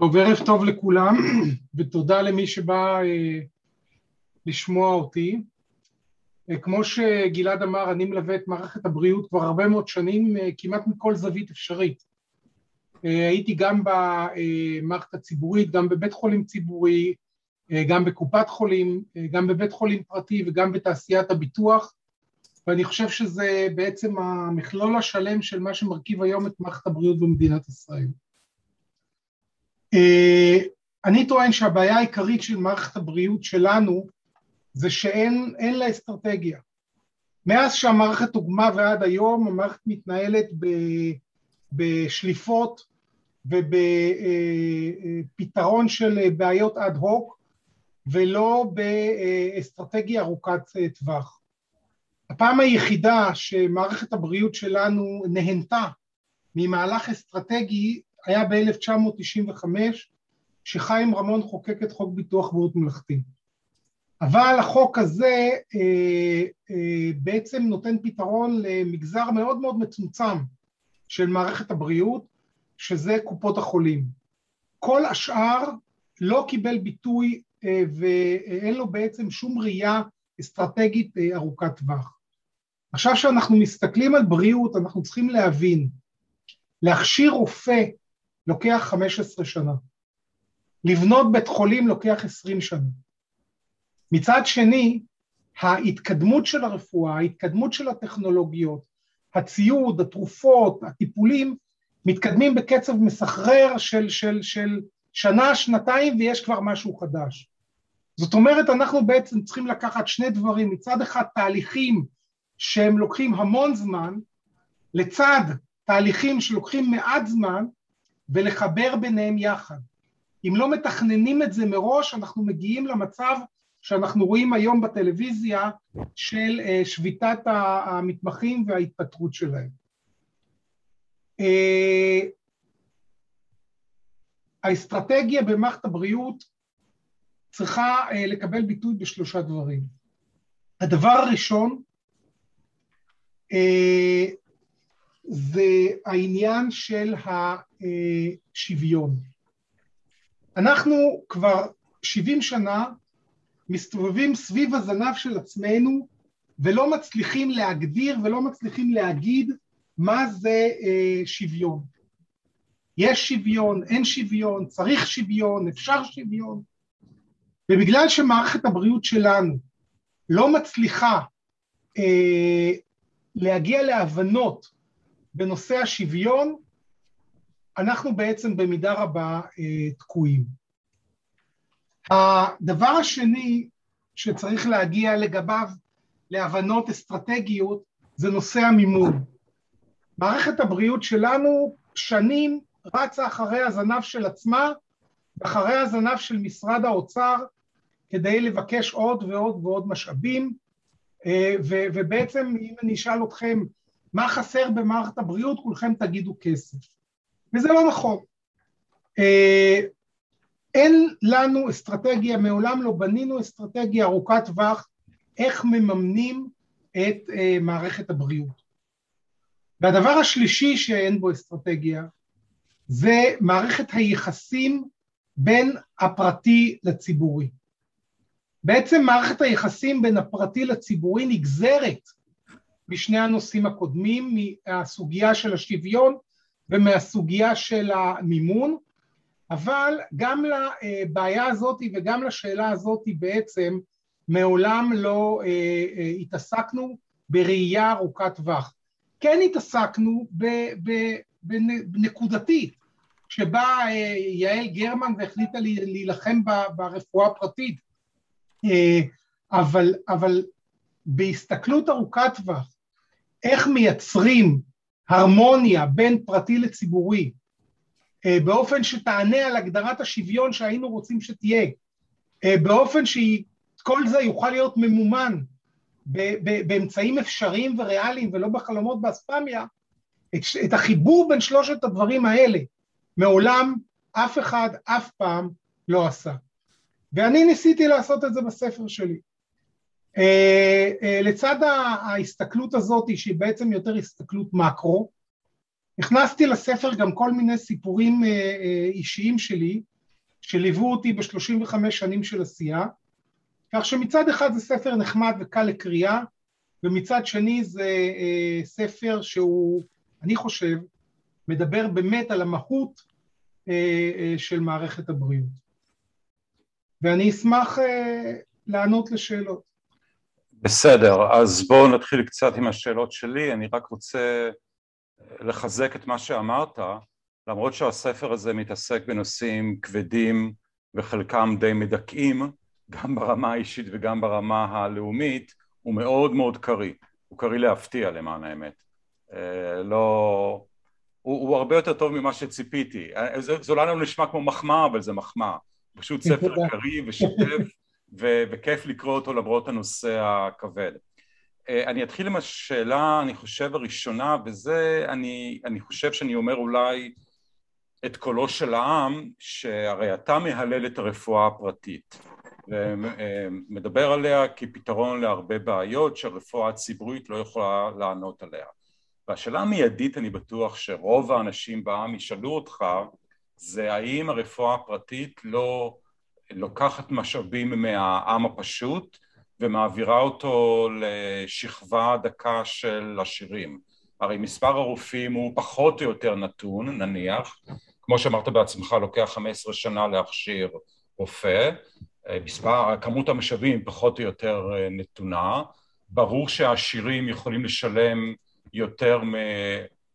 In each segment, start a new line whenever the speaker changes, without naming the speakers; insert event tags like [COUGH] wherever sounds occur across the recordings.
טוב, ערב טוב לכולם, ותודה למי שבא אה, לשמוע אותי. אה, כמו שגלעד אמר, אני מלווה את מערכת הבריאות כבר הרבה מאוד שנים, אה, כמעט מכל זווית אפשרית. אה, הייתי גם במערכת הציבורית, גם בבית חולים ציבורי, אה, גם בקופת חולים, אה, גם בבית חולים פרטי וגם בתעשיית הביטוח, ואני חושב שזה בעצם המכלול השלם של מה שמרכיב היום את מערכת הבריאות במדינת ישראל. אה, אני טוען שהבעיה העיקרית של מערכת הבריאות שלנו זה שאין לה אסטרטגיה. מאז שהמערכת הוגמה ועד היום המערכת מתנהלת בשליפות ובפתרון של בעיות אד הוק ולא באסטרטגיה ארוכת טווח. הפעם היחידה שמערכת הבריאות שלנו נהנתה ממהלך אסטרטגי היה ב-1995, שחיים רמון חוקק את חוק ביטוח בריאות ממלכתי. אבל החוק הזה אה, אה, בעצם נותן פתרון למגזר מאוד מאוד מצומצם של מערכת הבריאות, שזה קופות החולים. כל השאר לא קיבל ביטוי אה, ואין לו בעצם שום ראייה אסטרטגית אה, ארוכת טווח. עכשיו שאנחנו מסתכלים על בריאות, אנחנו צריכים להבין, להכשיר רופא לוקח 15 שנה. לבנות בית חולים לוקח 20 שנה. מצד שני, ההתקדמות של הרפואה, ההתקדמות של הטכנולוגיות, הציוד, התרופות, הטיפולים, מתקדמים בקצב מסחרר של, של, של שנה, שנתיים ויש כבר משהו חדש. זאת אומרת, אנחנו בעצם צריכים לקחת שני דברים, מצד אחד תהליכים שהם לוקחים המון זמן, לצד תהליכים שלוקחים מעט זמן, ולחבר ביניהם יחד. אם לא מתכננים את זה מראש, אנחנו מגיעים למצב שאנחנו רואים היום בטלוויזיה של אה, שביתת המתמחים וההתפטרות שלהם. אה, האסטרטגיה במערכת הבריאות צריכה אה, לקבל ביטוי בשלושה דברים. הדבר הראשון זה העניין של השוויון. אנחנו כבר 70 שנה מסתובבים סביב הזנב של עצמנו ולא מצליחים להגדיר ולא מצליחים להגיד מה זה אה, שוויון. יש שוויון, אין שוויון, צריך שוויון, אפשר שוויון. ובגלל שמערכת הבריאות שלנו לא מצליחה אה, להגיע להבנות בנושא השוויון, אנחנו בעצם במידה רבה אה, תקועים. הדבר השני שצריך להגיע לגביו להבנות אסטרטגיות זה נושא המימון. מערכת הבריאות שלנו שנים רצה אחרי הזנב של עצמה ואחרי הזנב של משרד האוצר כדי לבקש עוד ועוד ועוד משאבים אה, ובעצם אם אני אשאל אתכם מה חסר במערכת הבריאות, כולכם תגידו כסף. וזה לא נכון. אה, אין לנו אסטרטגיה, מעולם לא בנינו אסטרטגיה ארוכת טווח איך מממנים את אה, מערכת הבריאות. והדבר השלישי שאין בו אסטרטגיה זה מערכת היחסים בין הפרטי לציבורי. בעצם מערכת היחסים בין הפרטי לציבורי נגזרת משני הנושאים הקודמים, מהסוגיה של השוויון ומהסוגיה של המימון, אבל גם לבעיה הזאת וגם לשאלה הזאת בעצם מעולם לא אה, אה, התעסקנו בראייה ארוכת טווח. כן התעסקנו בנקודתית, שבה אה, יעל גרמן והחליטה להילחם ברפואה הפרטית, אבל, אבל בהסתכלות ארוכת טווח איך מייצרים הרמוניה בין פרטי לציבורי אה, באופן שתענה על הגדרת השוויון שהיינו רוצים שתהיה, אה, באופן שכל זה יוכל להיות ממומן באמצעים אפשריים וריאליים ולא בחלומות באספמיה, את, את החיבור בין שלושת הדברים האלה מעולם אף אחד אף פעם לא עשה. ואני ניסיתי לעשות את זה בספר שלי. אה, אה, לצד ההסתכלות הזאת שהיא בעצם יותר הסתכלות מקרו, הכנסתי לספר גם כל מיני סיפורים אישיים שלי, שליוו אותי ב-35 שנים של עשייה, כך שמצד אחד זה ספר נחמד וקל לקריאה, ומצד שני זה ספר שהוא, אני חושב, מדבר באמת על המהות של מערכת הבריאות. ואני אשמח לענות לשאלות.
בסדר, אז בואו נתחיל קצת עם השאלות שלי, אני רק רוצה לחזק את מה שאמרת, למרות שהספר הזה מתעסק בנושאים כבדים וחלקם די מדכאים, גם ברמה האישית וגם ברמה הלאומית, הוא מאוד מאוד קריא, הוא קריא להפתיע למען האמת. אה, לא... הוא, הוא הרבה יותר טוב ממה שציפיתי. אה, זה, זה אולי לא נשמע כמו מחמאה, אבל זה מחמאה. פשוט ספר קריא ושוטף ו- וכיף לקרוא אותו למרות הנושא הכבד. אה, אני אתחיל עם השאלה, אני חושב, הראשונה, וזה, אני, אני חושב שאני אומר אולי את קולו של העם, שהרי אתה מהלל את הרפואה הפרטית, ומדבר עליה כפתרון להרבה בעיות שהרפואה הציבורית לא יכולה לענות עליה. והשאלה המיידית, אני בטוח שרוב האנשים בעם ישאלו אותך, זה האם הרפואה הפרטית לא לוקחת משאבים מהעם הפשוט ומעבירה אותו לשכבה דקה של עשירים. הרי מספר הרופאים הוא פחות או יותר נתון, נניח, כמו שאמרת בעצמך, לוקח 15 שנה להכשיר רופא, מספר, כמות המשאבים פחות או יותר נתונה, ברור שהעשירים יכולים לשלם יותר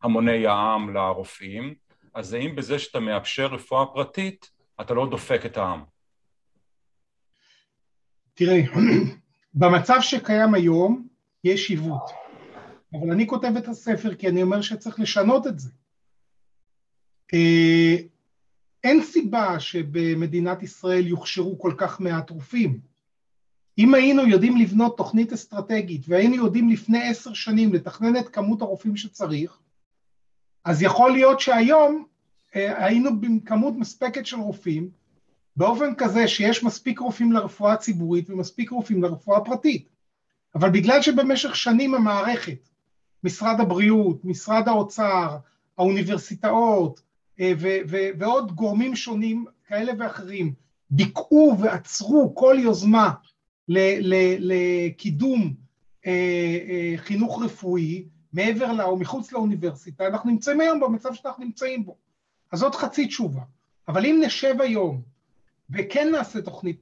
מהמוני העם לרופאים, אז האם בזה שאתה מאפשר רפואה פרטית, אתה לא דופק את העם?
תראה, [CLEARS THROAT] במצב שקיים היום יש עיוות, אבל אני כותב את הספר כי אני אומר שצריך לשנות את זה. אה, אין סיבה שבמדינת ישראל יוכשרו כל כך מעט רופאים. אם היינו יודעים לבנות תוכנית אסטרטגית והיינו יודעים לפני עשר שנים לתכנן את כמות הרופאים שצריך, אז יכול להיות שהיום אה, היינו בכמות מספקת של רופאים באופן כזה שיש מספיק רופאים לרפואה הציבורית ומספיק רופאים לרפואה הפרטית. אבל בגלל שבמשך שנים המערכת, משרד הבריאות, משרד האוצר, האוניברסיטאות אה, ו- ו- ועוד גורמים שונים כאלה ואחרים דיכאו ועצרו כל יוזמה לקידום אה, אה, חינוך רפואי מעבר לה או מחוץ לאוניברסיטה, אנחנו נמצאים היום במצב שאנחנו נמצאים בו. אז זאת חצי תשובה. אבל אם נשב היום וכן נעשה תוכנית,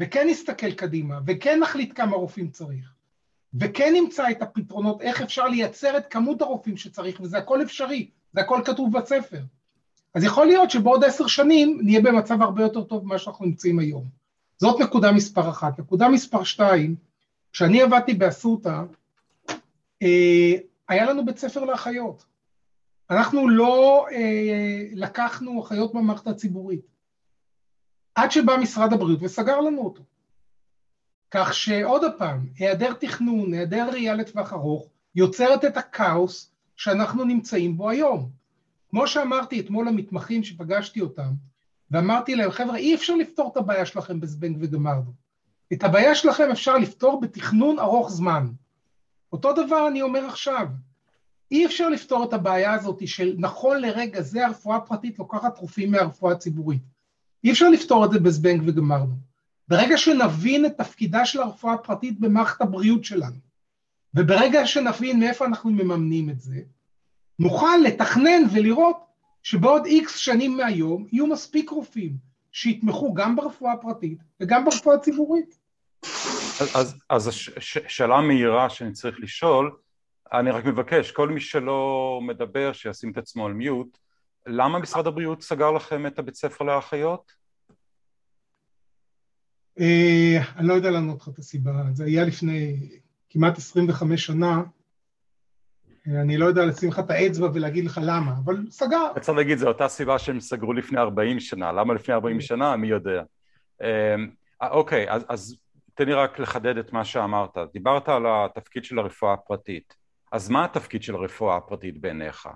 וכן נסתכל קדימה, וכן נחליט כמה רופאים צריך, וכן נמצא את הפתרונות איך אפשר לייצר את כמות הרופאים שצריך, וזה הכל אפשרי, זה הכל כתוב בספר. אז יכול להיות שבעוד עשר שנים נהיה במצב הרבה יותר טוב ממה שאנחנו נמצאים היום. זאת נקודה מספר אחת. נקודה מספר שתיים, כשאני עבדתי באסותא, אה, היה לנו בית ספר לאחיות. אנחנו לא אה, לקחנו אחיות במערכת הציבורית. עד שבא משרד הבריאות וסגר לנו אותו. כך שעוד פעם, היעדר תכנון, היעדר ראייה לטווח ארוך, יוצרת את הכאוס שאנחנו נמצאים בו היום. כמו שאמרתי אתמול למתמחים שפגשתי אותם, ואמרתי להם, חבר'ה, אי אפשר לפתור את הבעיה שלכם בזבנג וגמרנו. את הבעיה שלכם אפשר לפתור בתכנון ארוך זמן. אותו דבר אני אומר עכשיו, אי אפשר לפתור את הבעיה הזאת של נכון לרגע זה הרפואה הפרטית לוקחת רופאים מהרפואה הציבורית. אי אפשר לפתור את זה בזבנג וגמרנו. ברגע שנבין את תפקידה של הרפואה הפרטית במערכת הבריאות שלנו, וברגע שנבין מאיפה אנחנו מממנים את זה, נוכל לתכנן ולראות שבעוד איקס שנים מהיום יהיו מספיק רופאים שיתמכו גם ברפואה הפרטית וגם ברפואה הציבורית.
אז, אז השאלה המהירה שאני צריך לשאול, אני רק מבקש, כל מי שלא מדבר שישים את עצמו על מיוט, למה משרד הבריאות סגר לכם את הבית ספר לאחיות?
אה, אני לא יודע לענות לך את הסיבה, זה היה לפני כמעט 25 שנה, אה, אני לא יודע לשים לך את האצבע ולהגיד לך למה, אבל סגר.
צריך להגיד, זו אותה סיבה שהם סגרו לפני 40 שנה, למה לפני 40 שנה? מי יודע. אה, אוקיי, אז, אז תן לי רק לחדד את מה שאמרת. דיברת על התפקיד של הרפואה הפרטית. אז מה התפקיד של הרפואה הפרטית בעיניך?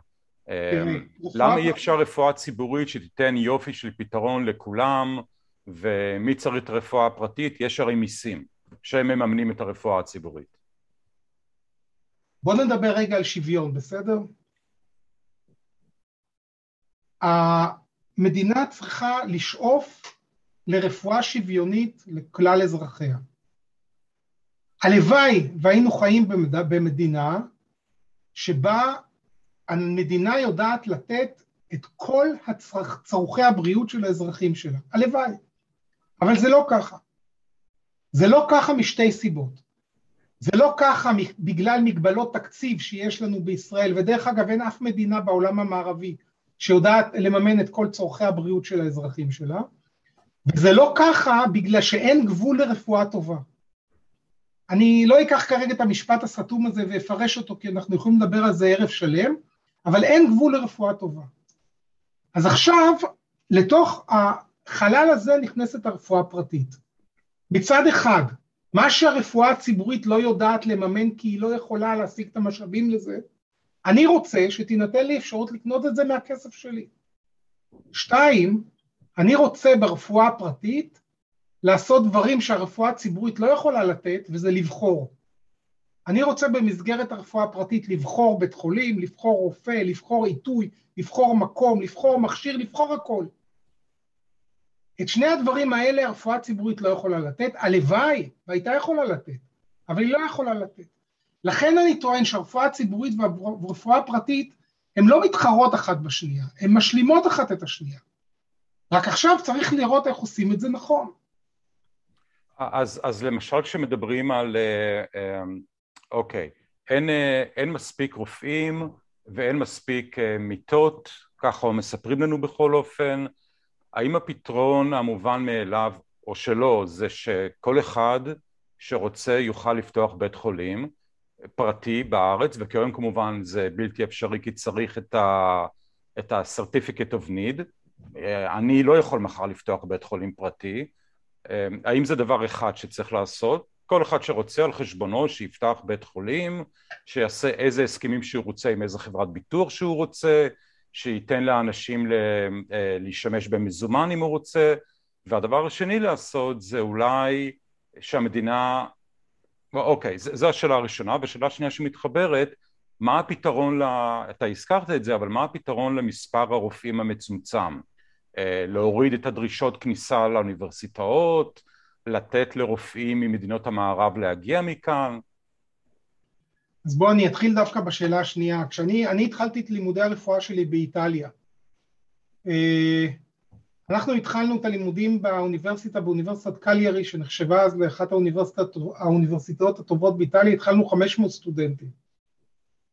אמ, למה אי אפשר רפואה ציבורית שתיתן יופי של פתרון לכולם ומי צריך את הרפואה הפרטית? יש הרי מיסים שהם מממנים את הרפואה הציבורית.
בוא נדבר רגע על שוויון, בסדר? המדינה צריכה לשאוף לרפואה שוויונית לכלל אזרחיה. הלוואי והיינו חיים במדינה שבה המדינה יודעת לתת את כל צורכי הבריאות של האזרחים שלה. הלוואי. אבל זה לא ככה. זה לא ככה משתי סיבות. זה לא ככה בגלל מגבלות תקציב שיש לנו בישראל, ודרך אגב אין אף מדינה בעולם המערבי שיודעת לממן את כל צורכי הבריאות של האזרחים שלה, וזה לא ככה בגלל שאין גבול לרפואה טובה. אני לא אקח כרגע את המשפט הסתום הזה ואפרש אותו כי אנחנו יכולים לדבר על זה ערב שלם, אבל אין גבול לרפואה טובה. אז עכשיו, לתוך החלל הזה נכנסת הרפואה הפרטית. מצד אחד, מה שהרפואה הציבורית לא יודעת לממן כי היא לא יכולה להשיג את המשאבים לזה, אני רוצה שתינתן לי אפשרות לקנות את זה מהכסף שלי. שתיים, אני רוצה ברפואה הפרטית לעשות דברים שהרפואה הציבורית לא יכולה לתת, וזה לבחור. אני רוצה במסגרת הרפואה הפרטית לבחור בית חולים, לבחור רופא, לבחור עיתוי, לבחור מקום, לבחור מכשיר, לבחור הכל. את שני הדברים האלה הרפואה הציבורית לא יכולה לתת, הלוואי והייתה יכולה לתת, אבל היא לא יכולה לתת. לכן אני טוען שהרפואה הציבורית והרפואה הפרטית הן לא מתחרות אחת בשנייה, הן משלימות אחת את השנייה. רק עכשיו צריך לראות איך עושים את זה נכון.
אז, אז למשל כשמדברים על, אה, אה, אוקיי, אין, אה, אין מספיק רופאים ואין מספיק מיטות, ככה מספרים לנו בכל אופן, האם הפתרון המובן מאליו או שלא זה שכל אחד שרוצה יוכל לפתוח בית חולים פרטי בארץ וכיום כמובן זה בלתי אפשרי כי צריך את ה... את ה-certificate of need. אני לא יכול מחר לפתוח בית חולים פרטי. האם זה דבר אחד שצריך לעשות? כל אחד שרוצה על חשבונו שיפתח בית חולים שיעשה איזה הסכמים שהוא רוצה עם איזה חברת ביטוח שהוא רוצה שייתן לאנשים אה, להשתמש במזומן אם הוא רוצה. והדבר השני לעשות זה אולי שהמדינה אוקיי זו השאלה הראשונה. והשאלה השנייה שמתחברת מה הפתרון, ל... אתה הזכרת את זה אבל מה הפתרון למספר הרופאים המצומצם? אה, להוריד את הדרישות כניסה לאוניברסיטאות לתת לרופאים ממדינות המערב להגיע מכאן
אז בואו אני אתחיל דווקא בשאלה השנייה. כשאני התחלתי את לימודי הרפואה שלי באיטליה, אה, אנחנו התחלנו את הלימודים באוניברסיטה, באוניברסיטת קליירי, שנחשבה אז לאחת האוניברסיטאות הטובות באיטליה, התחלנו 500 סטודנטים.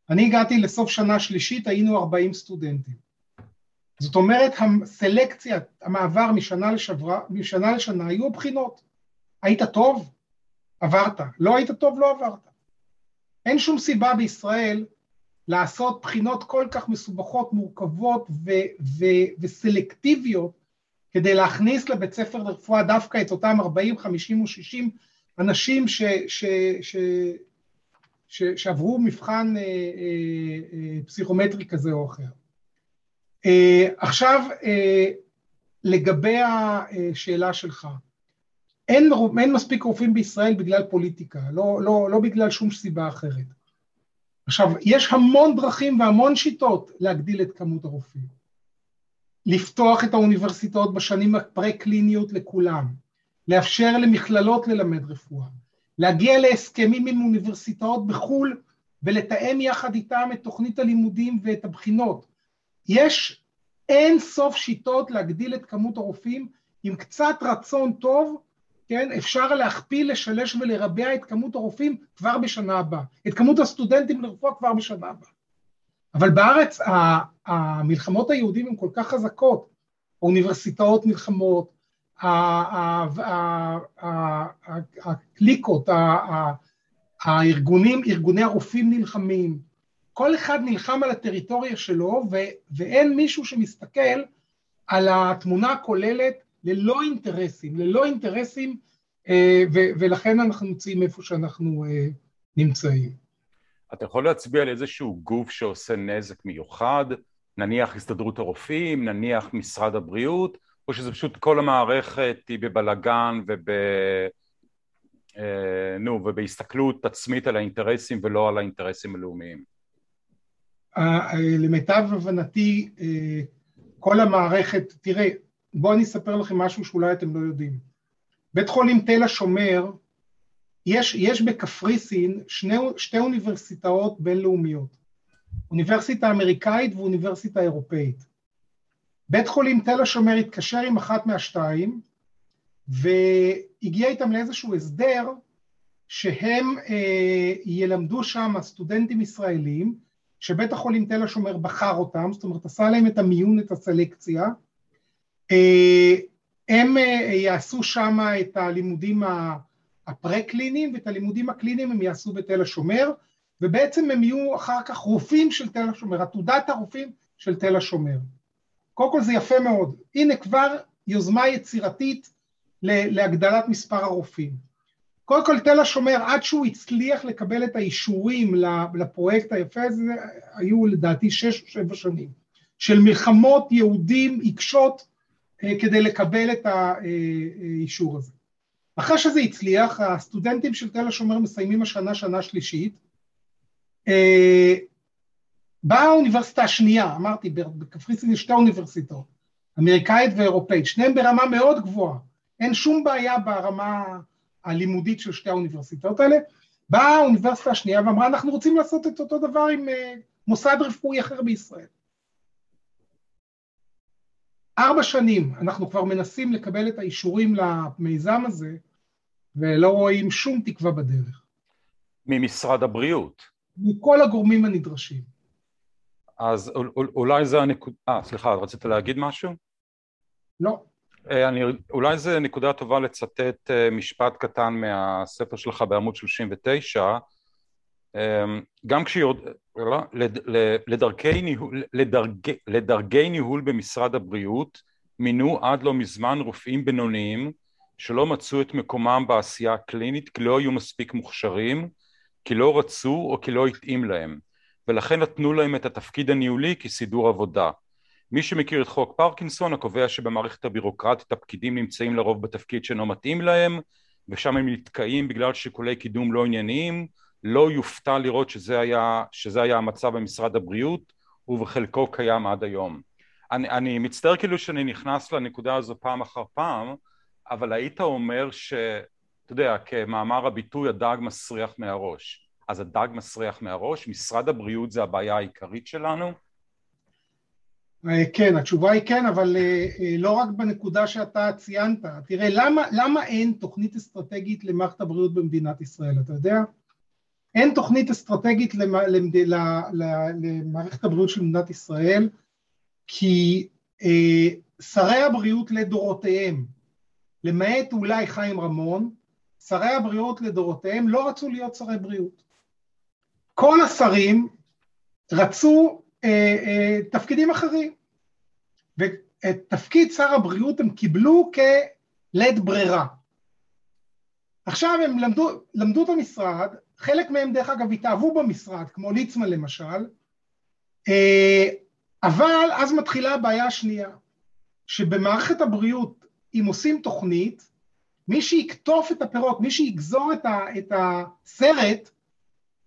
אני הגעתי לסוף שנה שלישית, היינו 40 סטודנטים. זאת אומרת, הסלקציה, המעבר משנה, לשברה, משנה לשנה, היו הבחינות. היית טוב? עברת. לא היית טוב? לא עברת. אין שום סיבה בישראל לעשות בחינות כל כך מסובכות, מורכבות ו- ו- וסלקטיביות כדי להכניס לבית ספר לרפואה דווקא את אותם 40, 50 או 60 אנשים ש- ש- ש- ש- שעברו מבחן אה, אה, אה, פסיכומטרי כזה או אחר. אה, עכשיו, אה, לגבי השאלה שלך, אין, אין מספיק רופאים בישראל בגלל פוליטיקה, לא, לא, לא בגלל שום סיבה אחרת. עכשיו, יש המון דרכים והמון שיטות להגדיל את כמות הרופאים. לפתוח את האוניברסיטאות בשנים הפרה-קליניות לכולם, לאפשר למכללות ללמד רפואה, להגיע להסכמים עם אוניברסיטאות בחו"ל ולתאם יחד איתם את תוכנית הלימודים ואת הבחינות. יש אין סוף שיטות להגדיל את כמות הרופאים עם קצת רצון טוב כן, אפשר להכפיל, לשלש ולרבע את כמות הרופאים כבר בשנה הבאה, את כמות הסטודנטים לרפואה כבר בשנה הבאה. אבל בארץ המלחמות היהודים הן כל כך חזקות, האוניברסיטאות נלחמות, הקליקות, הארגונים, ארגוני הרופאים נלחמים, כל אחד נלחם על הטריטוריה שלו ואין מישהו שמסתכל על התמונה הכוללת ללא אינטרסים, ללא אינטרסים, אה, ולכן אנחנו נמצאים איפה שאנחנו אה, נמצאים.
אתה יכול להצביע על איזשהו גוף שעושה נזק מיוחד, נניח הסתדרות הרופאים, נניח משרד הבריאות, או שזה פשוט כל המערכת היא בבלגן וב... אה, נו, ובהסתכלות עצמית על האינטרסים ולא על האינטרסים הלאומיים?
למיטב הבנתי, כל המערכת, תראה, בואו אני אספר לכם משהו שאולי אתם לא יודעים. בית חולים תל השומר, יש, יש בקפריסין שני, שתי אוניברסיטאות בינלאומיות, אוניברסיטה אמריקאית ואוניברסיטה אירופאית. בית חולים תל השומר התקשר עם אחת מהשתיים והגיע איתם לאיזשהו הסדר שהם אה, ילמדו שם סטודנטים ישראלים שבית החולים תל השומר בחר אותם, זאת אומרת עשה להם את המיון, את הסלקציה, הם אה, יעשו שם את הלימודים הפרה-קליניים ואת הלימודים הקליניים הם יעשו בתל השומר ובעצם הם יהיו אחר כך רופאים של תל השומר, עתודת הרופאים של תל השומר. קודם כל זה יפה מאוד, הנה כבר יוזמה יצירתית להגדלת מספר הרופאים. קודם כל תל השומר עד שהוא הצליח לקבל את האישורים לפרויקט היפה הזה היו לדעתי שש או שבע שנים של מלחמות יהודים עיקשות אה, כדי לקבל את האישור הזה. אחרי שזה הצליח הסטודנטים של תל השומר מסיימים השנה שנה שלישית אה, באה האוניברסיטה השנייה, אמרתי, בקפריסין יש שתי אוניברסיטאות, אמריקאית ואירופאית, שניהם ברמה מאוד גבוהה, אין שום בעיה ברמה הלימודית של שתי האוניברסיטאות האלה, באה האוניברסיטה השנייה ואמרה אנחנו רוצים לעשות את אותו דבר עם מוסד רפואי אחר בישראל. ארבע שנים אנחנו כבר מנסים לקבל את האישורים למיזם הזה ולא רואים שום תקווה בדרך.
ממשרד הבריאות.
מכל הגורמים הנדרשים.
אז אולי זה הנקודה, אה סליחה, רצית להגיד משהו?
לא.
אה, אני, אולי זה נקודה טובה לצטט אה, משפט קטן מהספר שלך בעמוד 39 אמ, גם כשיורד... לא, לדרכי ניהול, לדרג, לדרגי ניהול במשרד הבריאות מינו עד לא מזמן רופאים בינוניים שלא מצאו את מקומם בעשייה הקלינית כי לא היו מספיק מוכשרים, כי לא רצו או כי לא התאים להם ולכן נתנו להם את התפקיד הניהולי כסידור עבודה. מי שמכיר את חוק פרקינסון הקובע שבמערכת הבירוקרטית הפקידים נמצאים לרוב בתפקיד שאינו מתאים להם ושם הם נתקעים בגלל שיקולי קידום לא ענייניים לא יופתע לראות שזה היה, שזה היה המצב במשרד הבריאות ובחלקו קיים עד היום. אני, אני מצטער כאילו שאני נכנס לנקודה הזו פעם אחר פעם אבל היית אומר שאתה יודע כמאמר הביטוי הדג מסריח מהראש אז הדג מסריח מהראש, משרד הבריאות זה הבעיה העיקרית שלנו?
אה, כן, התשובה היא כן, אבל אה, אה, לא רק בנקודה שאתה ציינת. תראה, למה, למה אין תוכנית אסטרטגית למערכת הבריאות במדינת ישראל, אתה יודע? אין תוכנית אסטרטגית. למערכת הבריאות של מדינת ישראל, כי אה, שרי הבריאות לדורותיהם, למעט אולי חיים רמון, שרי הבריאות לדורותיהם לא רצו להיות שרי בריאות. כל השרים רצו אה, אה, תפקידים אחרים, ואת תפקיד שר הבריאות הם קיבלו כלית ברירה. עכשיו הם למדו, למדו את המשרד, חלק מהם דרך אגב התאהבו במשרד, כמו ליצמן למשל, אה, אבל אז מתחילה הבעיה השנייה, שבמערכת הבריאות, אם עושים תוכנית, מי שיקטוף את הפירות, מי שיגזור את, ה, את הסרט,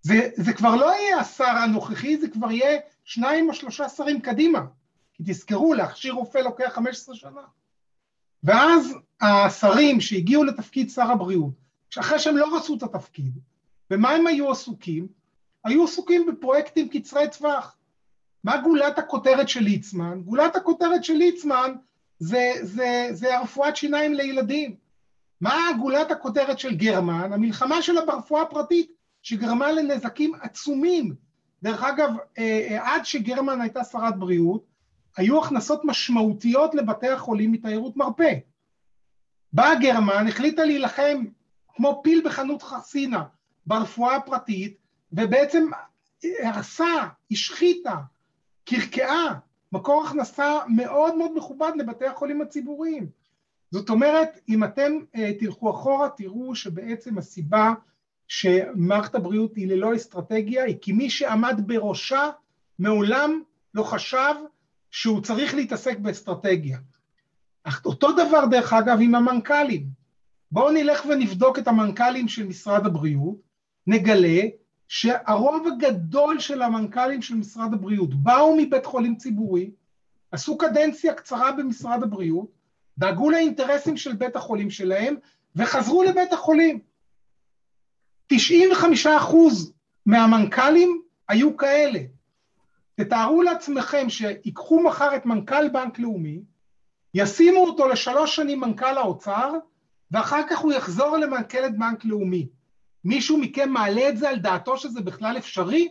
זה, זה כבר לא יהיה השר הנוכחי, זה כבר יהיה שניים או שלושה שרים קדימה. כי תזכרו, להכשיר רופא לוקח 15 שנה. ואז השרים שהגיעו לתפקיד שר הבריאות, שאחרי שהם לא רצו את התפקיד, במה הם היו עסוקים? היו עסוקים בפרויקטים קצרי טווח. מה גולת הכותרת של ליצמן? גולת הכותרת של ליצמן זה, זה, זה הרפואת שיניים לילדים. מה גולת הכותרת של גרמן? המלחמה שלה ברפואה הפרטית. שגרמה לנזקים עצומים. דרך אגב, אה, אה, עד שגרמן הייתה שרת בריאות, היו הכנסות משמעותיות לבתי החולים מתיירות מרפא. באה גרמן, החליטה להילחם כמו פיל בחנות חסינה ברפואה הפרטית, ובעצם הרסה, השחיתה, קרקעה, מקור הכנסה מאוד מאוד מכובד לבתי החולים הציבוריים. זאת אומרת, אם אתם אה, תלכו אחורה, תראו שבעצם הסיבה שמערכת הבריאות היא ללא אסטרטגיה, היא כי מי שעמד בראשה מעולם לא חשב שהוא צריך להתעסק באסטרטגיה. אך אותו דבר דרך אגב עם המנכ"לים. בואו נלך ונבדוק את המנכ"לים של משרד הבריאות, נגלה שהרוב הגדול של המנכ"לים של משרד הבריאות באו מבית חולים ציבורי, עשו קדנציה קצרה במשרד הבריאות, דאגו לאינטרסים של בית החולים שלהם וחזרו לבית החולים. 95 אחוז מהמנכ"לים היו כאלה. תתארו לעצמכם שיקחו מחר את מנכ"ל בנק לאומי, ישימו אותו לשלוש שנים מנכ"ל האוצר, ואחר כך הוא יחזור למנכ"ל את בנק לאומי. מישהו מכם מעלה את זה על דעתו שזה בכלל אפשרי?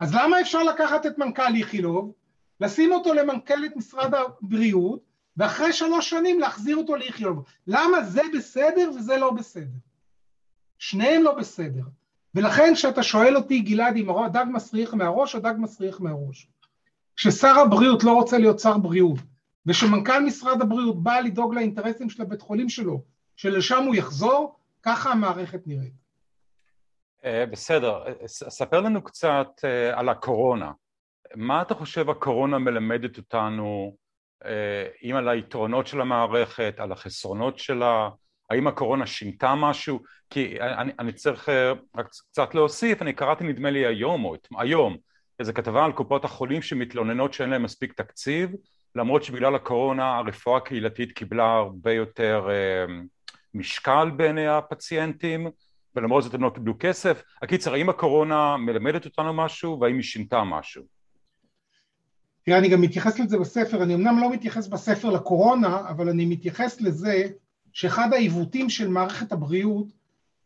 אז למה אפשר לקחת את מנכ"ל איכילוב, לשים אותו למנכ"ל את משרד הבריאות, ואחרי שלוש שנים להחזיר אותו לאיכילוב? למה זה בסדר וזה לא בסדר? שניהם לא בסדר. ולכן כשאתה שואל אותי, גלעד, אם הדג מסריח מהראש, הדג מסריח מהראש. כששר הבריאות לא רוצה להיות שר בריאות, ושמנכ"ל משרד הבריאות בא לדאוג לאינטרסים של הבית חולים שלו, שלשם הוא יחזור, ככה המערכת נראית.
אה, בסדר, ספר לנו קצת אה, על הקורונה. מה אתה חושב הקורונה מלמדת אותנו, אה, אם על היתרונות של המערכת, על החסרונות שלה, האם הקורונה שינתה משהו? כי אני, אני צריך רק קצת להוסיף, אני קראתי נדמה לי היום, או היום, איזו כתבה על קופות החולים שמתלוננות שאין להם מספיק תקציב, למרות שבגלל הקורונה הרפואה הקהילתית קיבלה הרבה יותר משקל בעיני הפציינטים, ולמרות זאת הם לא קיבלו כסף. הקיצר, האם הקורונה מלמדת אותנו משהו והאם היא שינתה משהו?
תראה, אני גם מתייחס לזה בספר, אני אמנם לא מתייחס בספר לקורונה, אבל אני מתייחס לזה שאחד העיוותים של מערכת הבריאות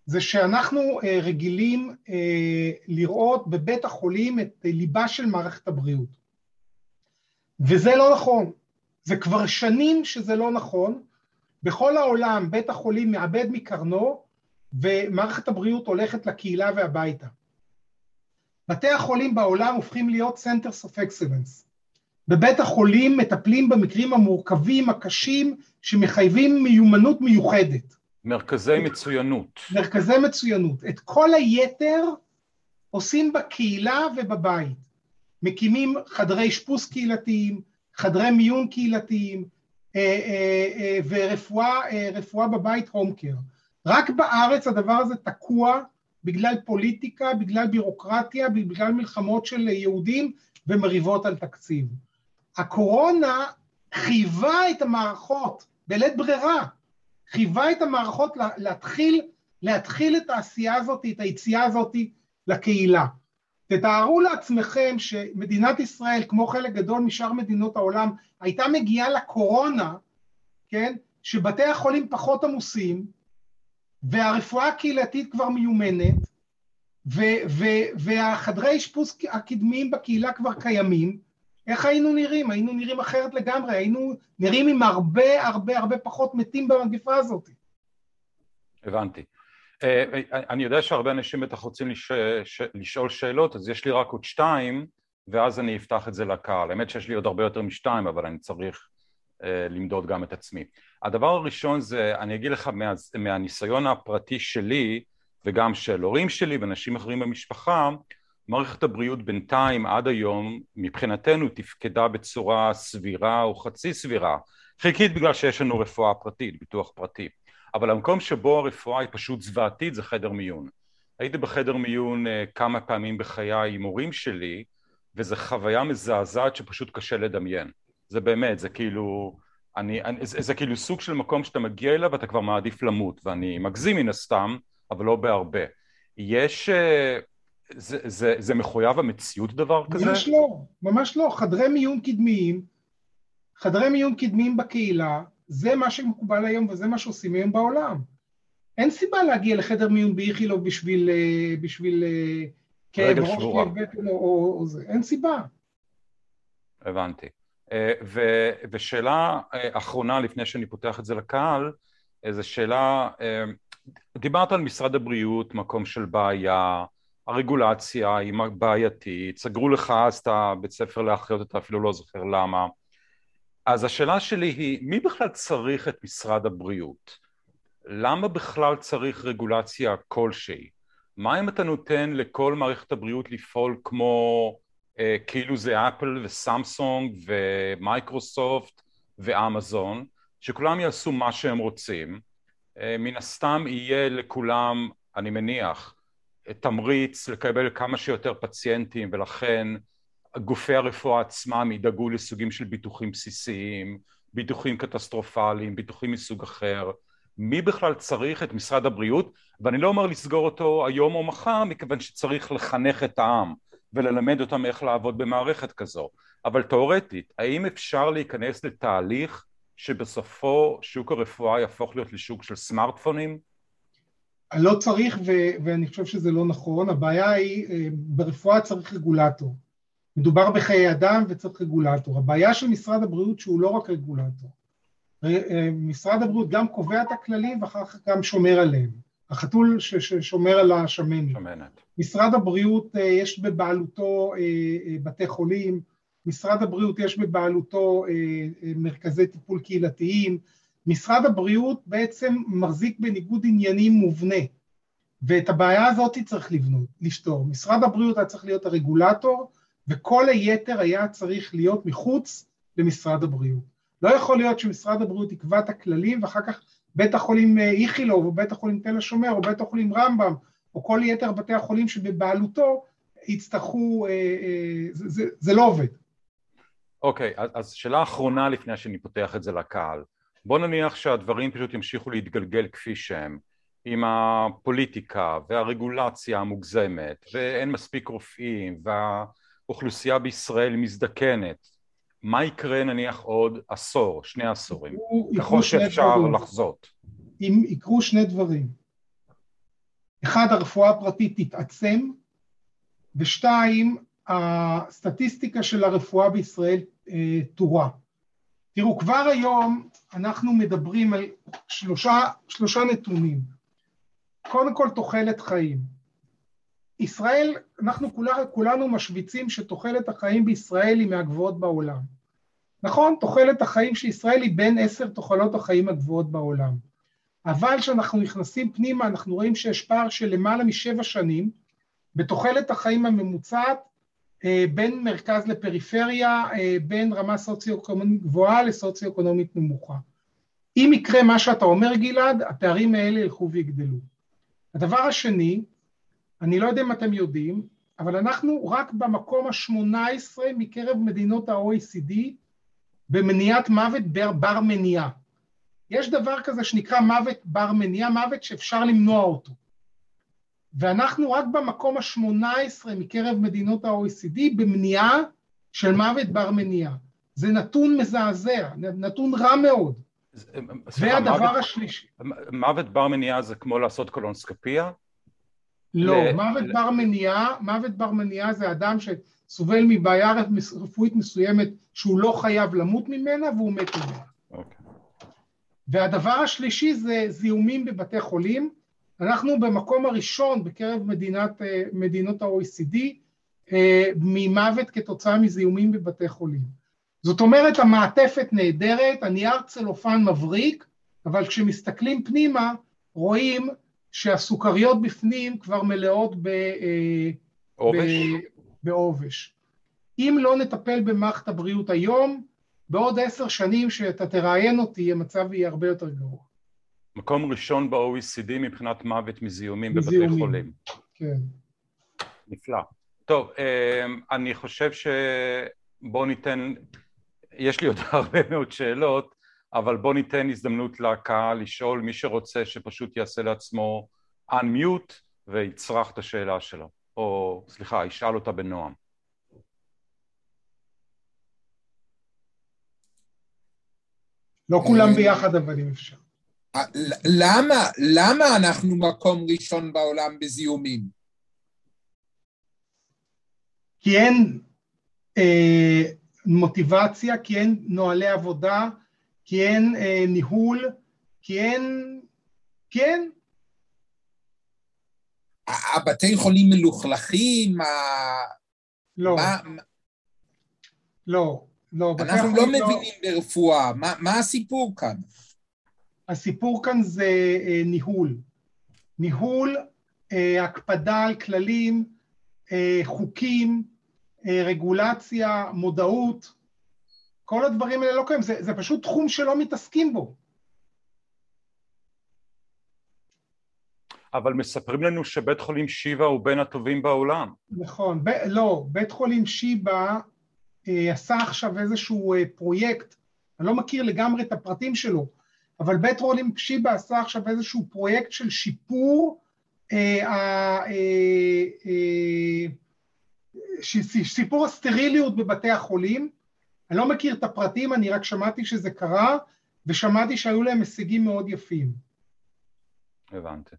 זה שאנחנו אה, רגילים אה, לראות בבית החולים את ליבה של מערכת הבריאות. וזה לא נכון. זה כבר שנים שזה לא נכון. בכל העולם בית החולים מאבד מקרנו ומערכת הבריאות הולכת לקהילה והביתה. בתי החולים בעולם הופכים להיות Centers of Excellence. בבית החולים מטפלים במקרים המורכבים, הקשים, שמחייבים מיומנות מיוחדת.
מרכזי מצוינות.
מרכזי מצוינות. את כל היתר עושים בקהילה ובבית. מקימים חדרי אשפוז קהילתיים, חדרי מיון קהילתיים, אה, אה, אה, ורפואה בבית הום קר. רק בארץ הדבר הזה תקוע בגלל פוליטיקה, בגלל בירוקרטיה, בגלל מלחמות של יהודים ומריבות על תקציב. הקורונה חייבה את המערכות, בלית ברירה, חייבה את המערכות להתחיל, להתחיל את העשייה הזאת, את היציאה הזאת לקהילה. תתארו לעצמכם שמדינת ישראל, כמו חלק גדול משאר מדינות העולם, הייתה מגיעה לקורונה, כן, שבתי החולים פחות עמוסים, והרפואה הקהילתית כבר מיומנת, ו- ו- והחדרי אשפוז הקדמיים בקהילה כבר קיימים, איך היינו נראים? היינו נראים אחרת לגמרי, היינו נראים עם הרבה הרבה הרבה פחות מתים במגפה הזאת.
הבנתי. אה, אני יודע שהרבה אנשים בטח רוצים לשאול שאלות, אז יש לי רק עוד שתיים, ואז אני אפתח את זה לקהל. האמת שיש לי עוד הרבה יותר משתיים, אבל אני צריך למדוד גם את עצמי. הדבר הראשון זה, אני אגיד לך מה, מהניסיון הפרטי שלי וגם של הורים שלי ואנשים אחרים במשפחה, מערכת הבריאות בינתיים עד היום מבחינתנו תפקדה בצורה סבירה או חצי סבירה, חלקית בגלל שיש לנו רפואה פרטית, ביטוח פרטי, אבל המקום שבו הרפואה היא פשוט זוועתית זה חדר מיון. הייתי בחדר מיון אה, כמה פעמים בחיי עם הורים שלי וזו חוויה מזעזעת שפשוט קשה לדמיין. זה באמת, זה כאילו, אני, אני, זה, זה כאילו סוג של מקום שאתה מגיע אליו ואתה כבר מעדיף למות, ואני מגזים מן הסתם, אבל לא בהרבה. יש, אה, זה, זה, זה מחויב המציאות דבר כזה?
ממש לא, ממש לא. חדרי מיון קדמיים, חדרי מיון קדמיים בקהילה, זה מה שמקובל היום וזה מה שעושים היום בעולם. אין סיבה להגיע לחדר מיון באיכילוב בשביל, אה, בשביל אה, כאב ראש, כאב בטן או, או, או זה, אין סיבה.
הבנתי. אה, ו, ושאלה אה, אחרונה לפני שאני פותח את זה לקהל, זו שאלה, אה, דיברת על משרד הבריאות, מקום של בעיה, הרגולציה היא בעייתית, סגרו לך אז את הבית ספר לאחיות, אתה אפילו לא זוכר למה. אז השאלה שלי היא, מי בכלל צריך את משרד הבריאות? למה בכלל צריך רגולציה כלשהי? מה אם אתה נותן לכל מערכת הבריאות לפעול כמו אה, כאילו זה אפל וסמסונג ומייקרוסופט ואמזון, שכולם יעשו מה שהם רוצים, אה, מן הסתם יהיה לכולם, אני מניח, תמריץ לקבל כמה שיותר פציינטים ולכן גופי הרפואה עצמם ידאגו לסוגים של ביטוחים בסיסיים, ביטוחים קטסטרופליים, ביטוחים מסוג אחר, מי בכלל צריך את משרד הבריאות, ואני לא אומר לסגור אותו היום או מחר, מכיוון שצריך לחנך את העם וללמד אותם איך לעבוד במערכת כזו, אבל תאורטית, האם אפשר להיכנס לתהליך שבסופו שוק הרפואה יהפוך להיות לשוק של סמארטפונים?
לא צריך ו- ואני חושב שזה לא נכון, הבעיה היא אה, ברפואה צריך רגולטור, מדובר בחיי אדם וצריך רגולטור, הבעיה של משרד הבריאות שהוא לא רק רגולטור, אה, משרד הבריאות גם קובע את הכללים ואחר כך גם שומר עליהם, החתול ששומר על השמנת. שמנת. משרד הבריאות אה, יש בבעלותו בתי חולים, משרד הבריאות יש בבעלותו מרכזי טיפול קהילתיים, משרד הבריאות בעצם מחזיק בניגוד עניינים מובנה, ואת הבעיה הזאת צריך לבנות, לפתור. משרד הבריאות היה צריך להיות הרגולטור, וכל היתר היה צריך להיות מחוץ למשרד הבריאות. לא יכול להיות שמשרד הבריאות יקבע את הכללים ואחר כך בית החולים אה, איכילוב או בית החולים תל השומר או בית החולים רמב"ם או כל יתר בתי החולים שבבעלותו יצטרכו, אה, אה, זה, זה, זה לא עובד.
אוקיי, okay, אז שאלה אחרונה לפני שאני פותח את זה לקהל. בוא נניח שהדברים פשוט ימשיכו להתגלגל כפי שהם עם הפוליטיקה והרגולציה המוגזמת ואין מספיק רופאים והאוכלוסייה בישראל מזדקנת מה יקרה נניח עוד עשור, שני עשורים, ככל שאפשר לחזות?
אם יקרו שני דברים אחד הרפואה הפרטית תתעצם ושתיים הסטטיסטיקה של הרפואה בישראל אה, תורע תראו, כבר היום אנחנו מדברים על שלושה, שלושה נתונים. קודם כל תוחלת חיים. ישראל, אנחנו כולנו, כולנו משוויצים שתוחלת החיים בישראל היא מהגבוהות בעולם. נכון, תוחלת החיים של ישראל היא בין עשר תוחלות החיים הגבוהות בעולם. אבל כשאנחנו נכנסים פנימה אנחנו רואים שיש פער של למעלה משבע שנים בתוחלת החיים הממוצעת אה, בין מרכז לפריפריה, אה, בין רמה סוציו-אקונומית גבוהה לסוציו-אקונומית נמוכה. אם יקרה מה שאתה אומר גלעד, הפערים האלה ילכו ויגדלו. הדבר השני, אני לא יודע אם אתם יודעים, אבל אנחנו רק במקום ה-18 מקרב מדינות ה-OECD במניעת מוות בר מניעה. יש דבר כזה שנקרא מוות בר מניעה, מוות שאפשר למנוע אותו. ואנחנו רק במקום ה-18 מקרב מדינות ה-OECD במניעה של מוות בר מניעה. זה נתון מזעזע, נתון רע מאוד. והדבר מוות, השלישי.
מוות בר מניעה זה כמו לעשות קולונסקופיה?
לא, ל... מוות ל... בר מניעה, מוות בר מניעה זה אדם שסובל מבעיה רפואית מסוימת שהוא לא חייב למות ממנה והוא מת ממנה. Okay. אוקיי. והדבר השלישי זה זיהומים בבתי חולים, אנחנו במקום הראשון בקרב מדינת, אה, מדינות ה-OECD אה, ממוות כתוצאה מזיהומים בבתי חולים. זאת אומרת המעטפת נהדרת, הנייר צלופן מבריק, אבל כשמסתכלים פנימה רואים שהסוכריות בפנים כבר מלאות ב, אה,
עובש.
בעובש. אם לא נטפל במערכת הבריאות היום, בעוד עשר שנים שאתה תראיין אותי המצב יהיה הרבה יותר גרוע.
מקום ראשון ב-OECD מבחינת מוות מזיהומים בבתי חולים.
כן.
נפלא. טוב, אמ, אני חושב שבואו ניתן, יש לי עוד [LAUGHS] הרבה מאוד שאלות, אבל בואו ניתן הזדמנות לקהל לשאול, מי שרוצה שפשוט יעשה לעצמו unmute ויצרח את השאלה שלו, או סליחה, ישאל אותה בנועם.
לא כולם ביחד אבל אם אפשר.
למה, למה אנחנו מקום ראשון בעולם בזיהומים?
כי אין אה, מוטיבציה, כי אין נוהלי עבודה, כי אין אה, ניהול, כי אין... כי אין.
הבתי חולים מלוכלכים?
לא. מה... לא, לא.
אנחנו לא, לא מבינים לא... ברפואה, מה, מה הסיפור כאן?
הסיפור כאן זה אה, ניהול. ניהול, אה, הקפדה על כללים, אה, חוקים, רגולציה, מודעות, כל הדברים האלה לא קיימים, זה, זה פשוט תחום שלא מתעסקים בו.
אבל מספרים לנו שבית חולים שיבא הוא בין הטובים בעולם.
נכון, ב- לא, בית חולים שיבא אה, עשה עכשיו איזשהו אה, פרויקט, אני לא מכיר לגמרי את הפרטים שלו, אבל בית חולים שיבא עשה עכשיו איזשהו פרויקט של שיפור אה, אה, אה, שיפור הסטריליות בבתי החולים. אני לא מכיר את הפרטים, אני רק שמעתי שזה קרה, ושמעתי שהיו להם הישגים מאוד יפים.
הבנתי.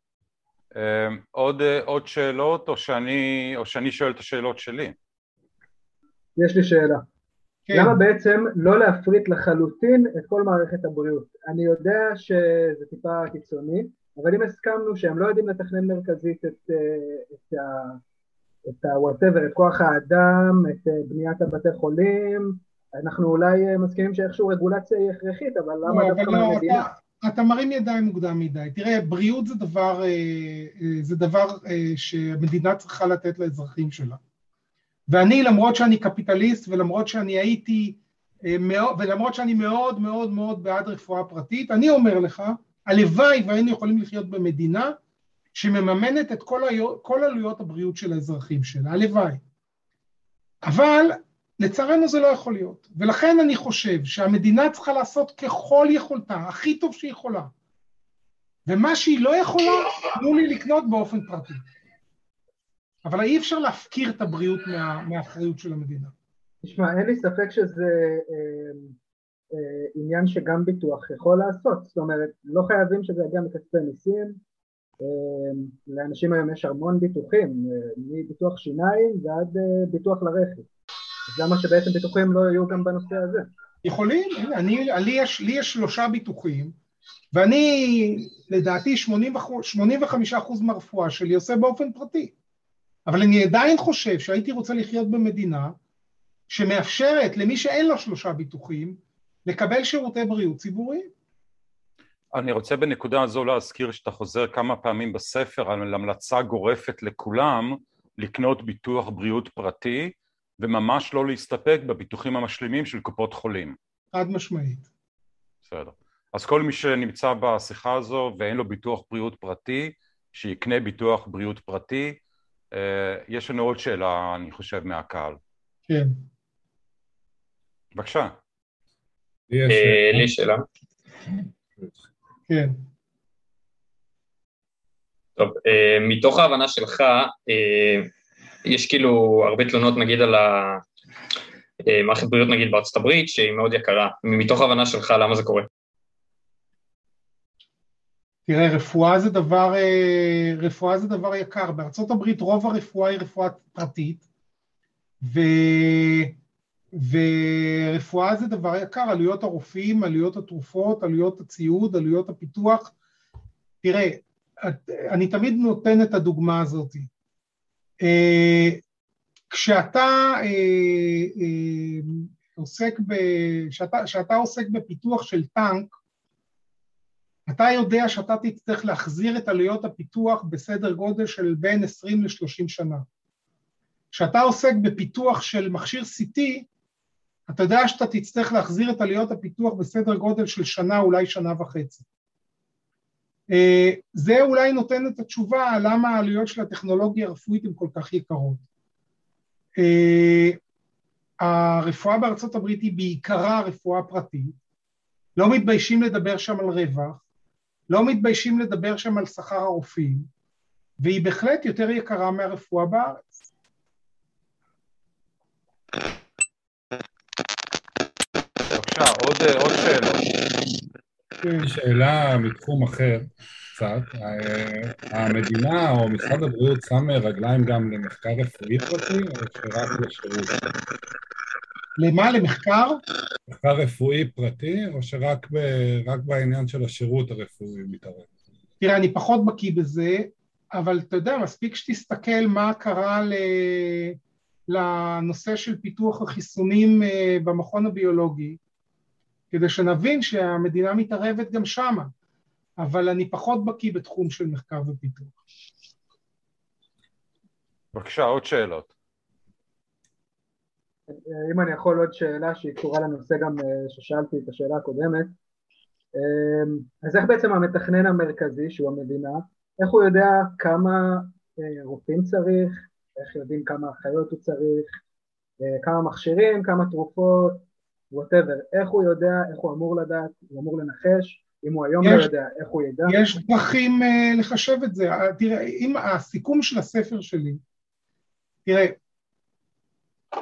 עוד, עוד שאלות, או שאני, או שאני שואל את השאלות שלי?
יש לי שאלה. כן. למה בעצם לא להפריט לחלוטין את כל מערכת הבריאות? אני יודע שזה טיפה קיצוני, אבל אם הסכמנו שהם לא יודעים לתכנן מרכזית את, את, ה, את ה-whatever, את כוח האדם, את בניית הבתי חולים, אנחנו אולי מסכימים שאיכשהו רגולציה היא הכרחית, אבל למה לא, דווקא
לא, מהמדינה? אתה, מרים ידיים מוקדם מדי. תראה, בריאות זה דבר, זה דבר שהמדינה צריכה לתת לאזרחים שלה. ואני למרות שאני קפיטליסט ולמרות שאני הייתי, אה, ולמרות שאני מאוד מאוד מאוד בעד רפואה פרטית, אני אומר לך, הלוואי והיינו יכולים לחיות במדינה שמממנת את כל, היו, כל עלויות הבריאות של האזרחים שלה, הלוואי. אבל לצערנו זה לא יכול להיות, ולכן אני חושב שהמדינה צריכה לעשות ככל יכולתה, הכי טוב שהיא יכולה. ומה שהיא לא יכולה, תנו לי לקנות באופן פרטי. אבל אי אפשר להפקיר את הבריאות מה, מהאחריות של המדינה.
תשמע, אין לי ספק שזה אה, אה, עניין שגם ביטוח יכול לעשות, זאת אומרת, לא חייבים שזה יגיע מכספי מיסים, אה, לאנשים היום יש המון ביטוחים, אה, מביטוח שיניים ועד אה, ביטוח לרכב, למה שבעצם ביטוחים לא יהיו גם בנושא הזה?
יכולים, אני, לי, יש, לי יש שלושה ביטוחים, ואני, לדעתי, 85% מהרפואה שלי עושה באופן פרטי. אבל אני עדיין חושב שהייתי רוצה לחיות במדינה שמאפשרת למי שאין לו שלושה ביטוחים לקבל שירותי בריאות ציבוריים.
אני רוצה בנקודה הזו להזכיר שאתה חוזר כמה פעמים בספר על המלצה גורפת לכולם לקנות ביטוח בריאות פרטי וממש לא להסתפק בביטוחים המשלימים של קופות חולים.
חד משמעית.
בסדר. אז כל מי שנמצא בשיחה הזו ואין לו ביטוח בריאות פרטי, שיקנה ביטוח בריאות פרטי, אה, יש לנו עוד שאלה, אני חושב, מהקהל.
כן.
בבקשה.
לי יש שאלה.
כן.
טוב, אה, מתוך ההבנה שלך, אה, יש כאילו הרבה תלונות נגיד על המערכת בריאות נגיד בארצות הברית, שהיא מאוד יקרה. מתוך ההבנה שלך, למה זה קורה?
תראה, רפואה זה דבר, אה, רפואה זה דבר יקר. בארצות הברית רוב הרפואה היא רפואה פרטית, ו... ורפואה זה דבר יקר, עלויות הרופאים, עלויות התרופות, עלויות הציוד, עלויות הפיתוח. תראה, אני תמיד נותן את הדוגמה הזאת. אה, כשאתה אה, עוסק, ב... כשאתה, כשאתה עוסק בפיתוח של טנק, אתה יודע שאתה תצטרך להחזיר את עלויות הפיתוח בסדר גודל של בין 20 ל-30 שנה. כשאתה עוסק בפיתוח של מכשיר CT, אתה יודע שאתה תצטרך להחזיר את עלויות הפיתוח בסדר גודל של שנה, אולי שנה וחצי. אה, זה אולי נותן את התשובה למה העלויות של הטכנולוגיה הרפואית הן כל כך יקרות. אה, הרפואה בארצות הברית היא בעיקרה רפואה פרטית, לא מתביישים לדבר שם על רווח, לא מתביישים לדבר שם על שכר הרופאים, והיא בהחלט יותר יקרה מהרפואה בארץ.
בבקשה, עוד, עוד שאלות.
שאלה מתחום אחר קצת. המדינה או משרד הבריאות שם רגליים גם למחקר רפואי פרטי או שרק לשירות?
למה? למחקר?
מחקר רפואי פרטי, או שרק ב, בעניין של השירות הרפואי מתערב?
תראה, אני פחות בקיא בזה, אבל אתה יודע, מספיק שתסתכל מה קרה ל... לנושא של פיתוח החיסונים אה, במכון הביולוגי, כדי שנבין שהמדינה מתערבת גם שמה, אבל אני פחות בקיא בתחום של מחקר ופיתוח.
בבקשה, עוד שאלות.
אם אני יכול עוד שאלה שהיא קשורה לנושא גם אה, ששאלתי את השאלה הקודמת, אמ, אז איך בעצם המתכנן המרכזי, שהוא המדינה, איך הוא יודע כמה אה, רופאים צריך, איך יודעים כמה אחיות הוא צריך, אה, כמה מכשירים, כמה תרופות, ווטאבר, איך הוא יודע, איך הוא אמור לדעת, הוא אמור לנחש, אם הוא היום לא יש, לא יודע, איך הוא ידע?
יש דרכים uh, לחשב את זה. תראה, אם הסיכום של הספר שלי, תראה,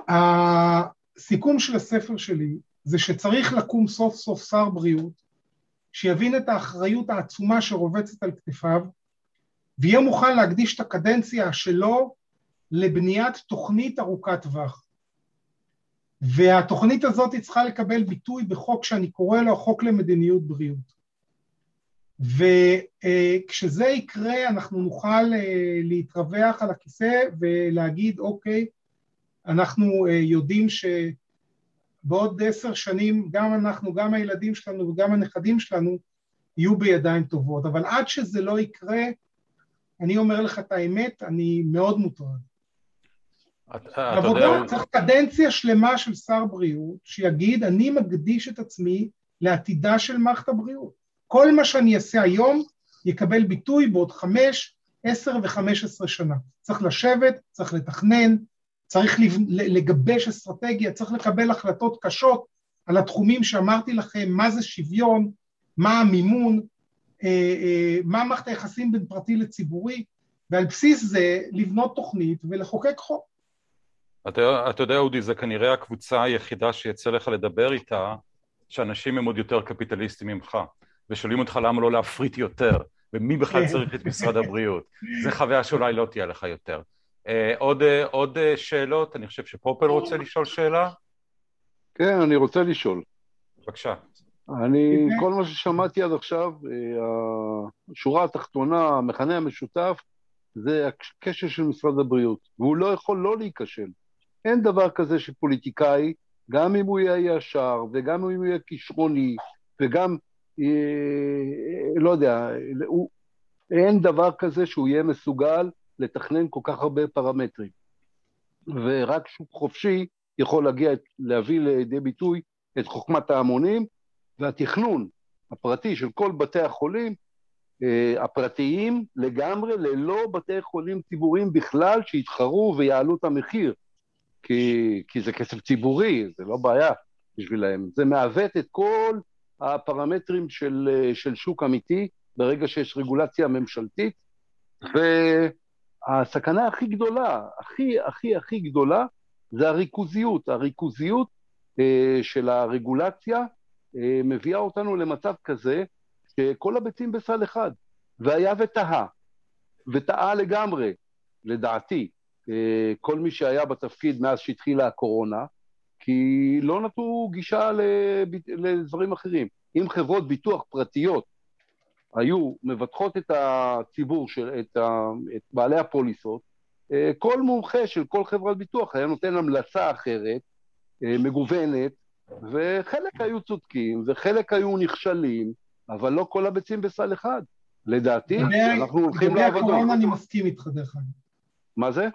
הסיכום של הספר שלי זה שצריך לקום סוף סוף שר בריאות שיבין את האחריות העצומה שרובצת על כתפיו ויהיה מוכן להקדיש את הקדנציה שלו לבניית תוכנית ארוכת טווח. והתוכנית הזאת צריכה לקבל ביטוי בחוק שאני קורא לו חוק למדיניות בריאות. וכשזה יקרה אנחנו נוכל אה, להתרווח על הכיסא ולהגיד אוקיי, אנחנו אה, יודעים שבעוד עשר שנים גם אנחנו, גם הילדים שלנו וגם הנכדים שלנו יהיו בידיים טובות, אבל עד שזה לא יקרה, אני אומר לך את האמת, אני מאוד מוטרד. עבודה, צריך קדנציה שלמה של שר בריאות שיגיד, אני מקדיש את עצמי לעתידה של מערכת הבריאות. כל מה שאני אעשה היום יקבל ביטוי בעוד חמש, עשר וחמש עשרה שנה. צריך לשבת, צריך לתכנן, צריך לגבש אסטרטגיה, צריך לקבל החלטות קשות על התחומים שאמרתי לכם, מה זה שוויון, מה המימון, אה, אה, מה מערכת היחסים בין פרטי לציבורי, ועל בסיס זה לבנות תוכנית ולחוקק חוק.
אתה, אתה יודע, אודי, זה כנראה הקבוצה היחידה שיצא לך לדבר איתה, שאנשים הם עוד יותר קפיטליסטים ממך, ושואלים אותך למה לא להפריט יותר, ומי בכלל כן. צריך את משרד הבריאות. [LAUGHS] זו חוויה שאולי לא תהיה לך יותר. אה, עוד, אה, עוד אה, שאלות? אני חושב שפופל רוצה לשאול שאלה.
כן, אני רוצה לשאול.
בבקשה.
אני, כל מה ששמעתי עד עכשיו, השורה התחתונה, המכנה המשותף, זה הקשר של משרד הבריאות, והוא לא יכול לא להיכשל. אין דבר כזה שפוליטיקאי, גם אם הוא יהיה ישר, וגם אם הוא יהיה כישרוני, וגם, אה, לא יודע, הוא, אין דבר כזה שהוא יהיה מסוגל לתכנן כל כך הרבה פרמטרים. ורק שוק חופשי יכול להגיע, להביא לידי ביטוי את חוכמת ההמונים, והתכנון הפרטי של כל בתי החולים אה, הפרטיים לגמרי, ללא בתי חולים ציבוריים בכלל, שיתחרו ויעלו את המחיר. כי, כי זה כסף ציבורי, זה לא בעיה בשבילם. זה מעוות את כל הפרמטרים של, של שוק אמיתי ברגע שיש רגולציה ממשלתית, והסכנה הכי גדולה, הכי הכי הכי גדולה, זה הריכוזיות. הריכוזיות אה, של הרגולציה אה, מביאה אותנו למצב כזה שכל הביצים בסל אחד, והיה וטעה, וטעה לגמרי, לדעתי, כל מי שהיה בתפקיד מאז שהתחילה הקורונה, כי לא נתנו גישה לדברים אחרים. אם חברות ביטוח פרטיות היו מבטחות את הציבור, של, את, ה, את בעלי הפוליסות, אה, כל מומחה של כל חברת ביטוח היה נותן המלצה אחרת, אה, מגוונת, וחלק היו צודקים וחלק היו נכשלים, אבל לא כל הביצים בסל אחד. לדעתי, אנחנו הולכים לעבודה.
לגבי הקורונה אני מסכים איתך, דרך אגב.
מה זה?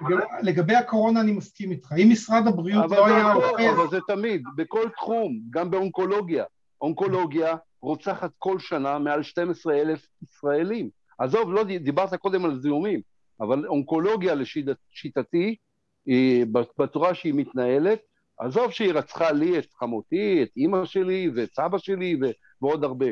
לגבי הקורונה אני מסכים איתך. אם משרד הבריאות לא היה
אוחז... אבל זה תמיד, בכל תחום, גם באונקולוגיה. אונקולוגיה רוצחת כל שנה מעל 12 אלף ישראלים. עזוב, לא דיברת קודם על זיהומים, אבל אונקולוגיה לשיטתי, בצורה שהיא מתנהלת, עזוב שהיא רצחה לי את חמותי, את אימא שלי ואת סבא שלי ועוד הרבה.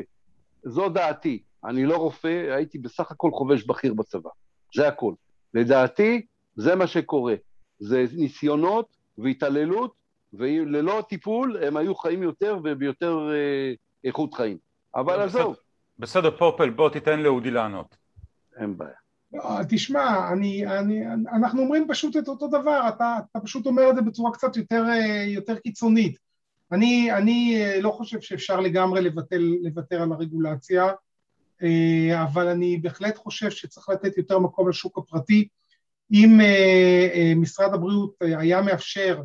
זו דעתי. אני לא רופא, הייתי בסך הכל חובש בכיר בצבא. זה הכל. לדעתי, זה מה שקורה. זה ניסיונות והתעללות, וללא הטיפול הם היו חיים יותר וביותר אה, איכות חיים. אבל עזוב.
בסדר, פופל, בוא תיתן לאודי לענות.
אין בעיה.
לא, תשמע, אני, אני, אנחנו אומרים פשוט את אותו דבר, אתה, אתה פשוט אומר את זה בצורה קצת יותר, אה, יותר קיצונית. אני, אני אה, לא חושב שאפשר לגמרי לבטל, לוותר על הרגולציה, אבל אני בהחלט חושב שצריך לתת יותר מקום לשוק הפרטי. אם אה, אה, משרד הבריאות היה מאפשר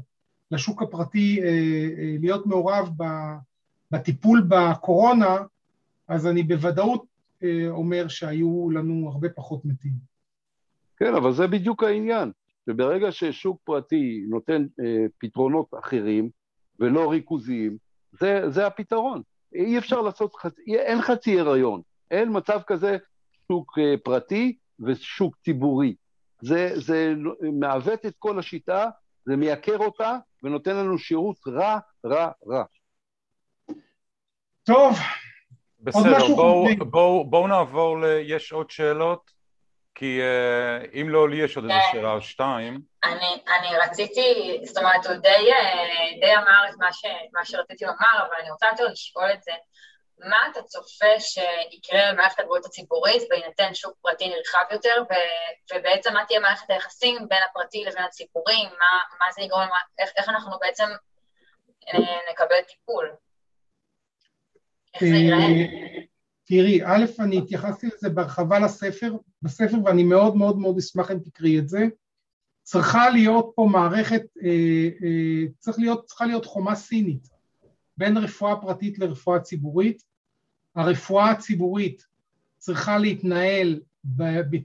לשוק הפרטי להיות מעורב בטיפול בקורונה, אז אני בוודאות אומר שהיו לנו הרבה פחות מתים.
כן, אבל זה בדיוק העניין. וברגע ששוק פרטי נותן אה, פתרונות אחרים ולא ריכוזיים, זה, זה הפתרון. אי אפשר לעשות, חצי, אין חצי הריון. אין מצב כזה שוק אה, פרטי ושוק ציבורי. זה, זה מעוות את כל השיטה, זה מייקר אותה ונותן לנו שירות רע, רע, רע.
טוב,
בסדר, בואו בוא, בוא נעבור ל... יש עוד שאלות? כי uh, אם לא, לי יש עוד איזה כן. שאלה או שתיים.
אני, אני רציתי, זאת אומרת, הוא די, אה, די אמר את מה, ש, מה שרציתי לומר, אבל אני רוצה יותר לשאול את זה. מה אתה צופה שיקרה במערכת הבריאות הציבורית בהינתן שוק פרטי נרחב יותר, ו- ובעצם מה תהיה מערכת היחסים בין הפרטי לבין הציבורי, מה, מה זה יגרום, איך, איך אנחנו בעצם אה, נקבל טיפול?
תראי, א', אני התייחסתי לזה בהרחבה לספר, בספר, ואני מאוד מאוד מאוד אשמח אם תקראי את זה. צריכה להיות פה מערכת, אה, אה, צריך להיות, צריכה להיות חומה סינית בין רפואה פרטית לרפואה ציבורית. הרפואה הציבורית צריכה להתנהל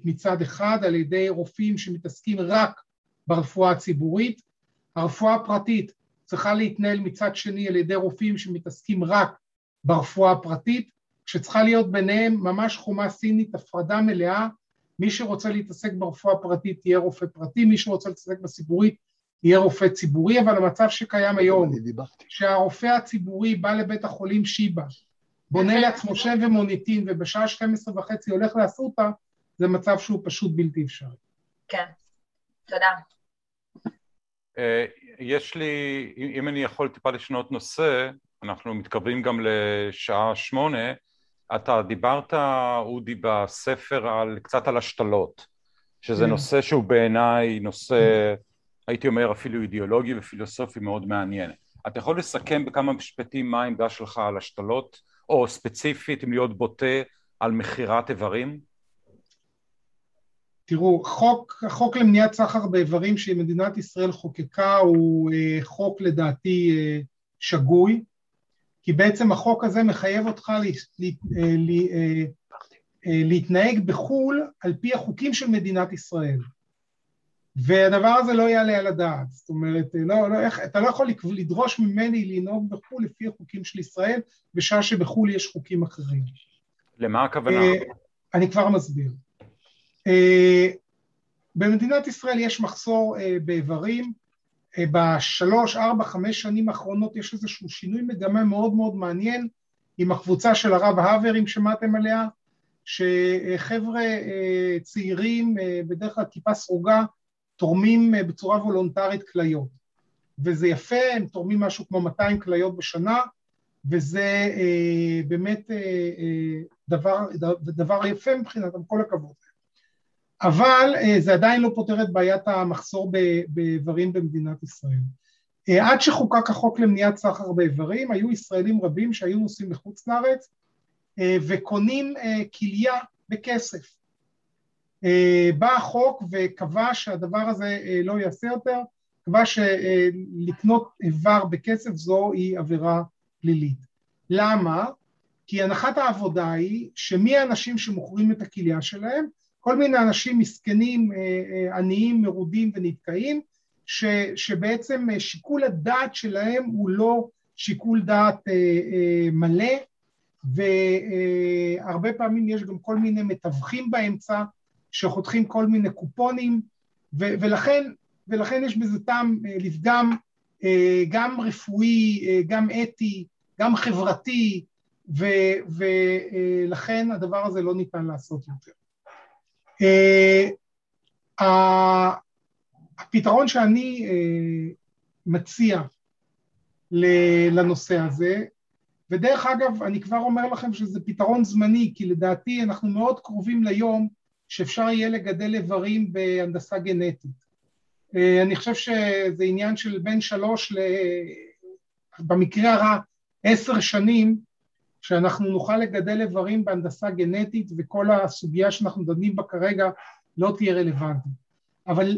מצד אחד על ידי רופאים שמתעסקים רק ברפואה הציבורית, הרפואה הפרטית צריכה להתנהל מצד שני על ידי רופאים שמתעסקים רק ברפואה הפרטית, שצריכה להיות ביניהם ממש חומה סינית, הפרדה מלאה, מי שרוצה להתעסק ברפואה הפרטית יהיה רופא פרטי, מי שרוצה להתעסק בציבורית יהיה רופא ציבורי, אבל המצב שקיים היום, שהרופא הציבורי בא לבית החולים שיבא, בונה לעצמו שם ומוניטין ובשעה 12 וחצי הולך לאסותא, זה מצב שהוא פשוט בלתי אפשרי.
כן, תודה.
אה, יש לי, אם אני יכול טיפה לשנות נושא, אנחנו מתקרבים גם לשעה שמונה, אתה דיברת, אודי, בספר על, קצת על השתלות, שזה כן. נושא שהוא בעיניי נושא, הייתי אומר אפילו אידיאולוגי ופילוסופי מאוד מעניין. אתה יכול לסכם בכמה משפטים מה העמדה שלך על השתלות, או ספציפית, אם להיות בוטה, על מכירת איברים?
תראו, חוק, החוק למניעת סחר באיברים שמדינת ישראל חוקקה הוא אה, חוק לדעתי אה, שגוי. כי בעצם החוק הזה מחייב אותך לה, לה, לה, אה, אה, להתנהג בחו"ל על פי החוקים של מדינת ישראל. והדבר הזה לא יעלה על הדעת, זאת אומרת, לא, לא, איך, אתה לא יכול לדרוש ממני לנהוג בחו"ל לפי החוקים של ישראל, בשעה שבחו"ל יש חוקים אחרים.
למה הכוונה?
Uh, אני כבר מסביר. Uh, במדינת ישראל יש מחסור uh, באיברים, אה, בשלוש, ארבע, חמש שנים האחרונות יש איזשהו שינוי מגמה מאוד מאוד מעניין עם הקבוצה של הרב האבר, אם שמעתם עליה, שחבר'ה אה, צעירים, אה, בדרך כלל כיפה סרוגה, תורמים בצורה וולונטרית כליות. וזה יפה, הם תורמים משהו כמו 200 כליות בשנה, וזה באמת דבר, דבר יפה מבחינתם, כל הכבוד. אבל אה, זה עדיין לא פותר את בעיית המחסור באיברים במדינת ישראל. אה, עד שחוקק החוק למניעת סחר באיברים, היו ישראלים רבים שהיו נוסעים לחוץ לארץ אה, וקונים כליה בכסף. בא החוק וקבע שהדבר הזה לא יעשה יותר, קבע שלקנות איבר בכסף זו היא עבירה פלילית. למה? כי הנחת העבודה היא שמי האנשים שמוכרים את הכליה שלהם? כל מיני אנשים מסכנים, אה, אה, עניים, מרודים ונתקעים, ש, שבעצם אה, שיקול הדעת שלהם הוא לא שיקול דעת מלא, והרבה פעמים יש גם כל מיני מתווכים באמצע שחותכים כל מיני קופונים, ו, ולכן, ולכן יש בזה טעם לפגם גם רפואי, גם אתי, גם חברתי, ו, ולכן הדבר הזה לא ניתן לעשות יותר. Uh, הפתרון שאני מציע לנושא הזה, ודרך אגב, אני כבר אומר לכם שזה פתרון זמני, כי לדעתי אנחנו מאוד קרובים ליום שאפשר יהיה לגדל איברים בהנדסה גנטית. Uh, אני חושב שזה עניין של בין שלוש ל... במקרה הרע עשר שנים, שאנחנו נוכל לגדל איברים בהנדסה גנטית וכל הסוגיה שאנחנו דנים בה כרגע לא תהיה רלוונטית. אבל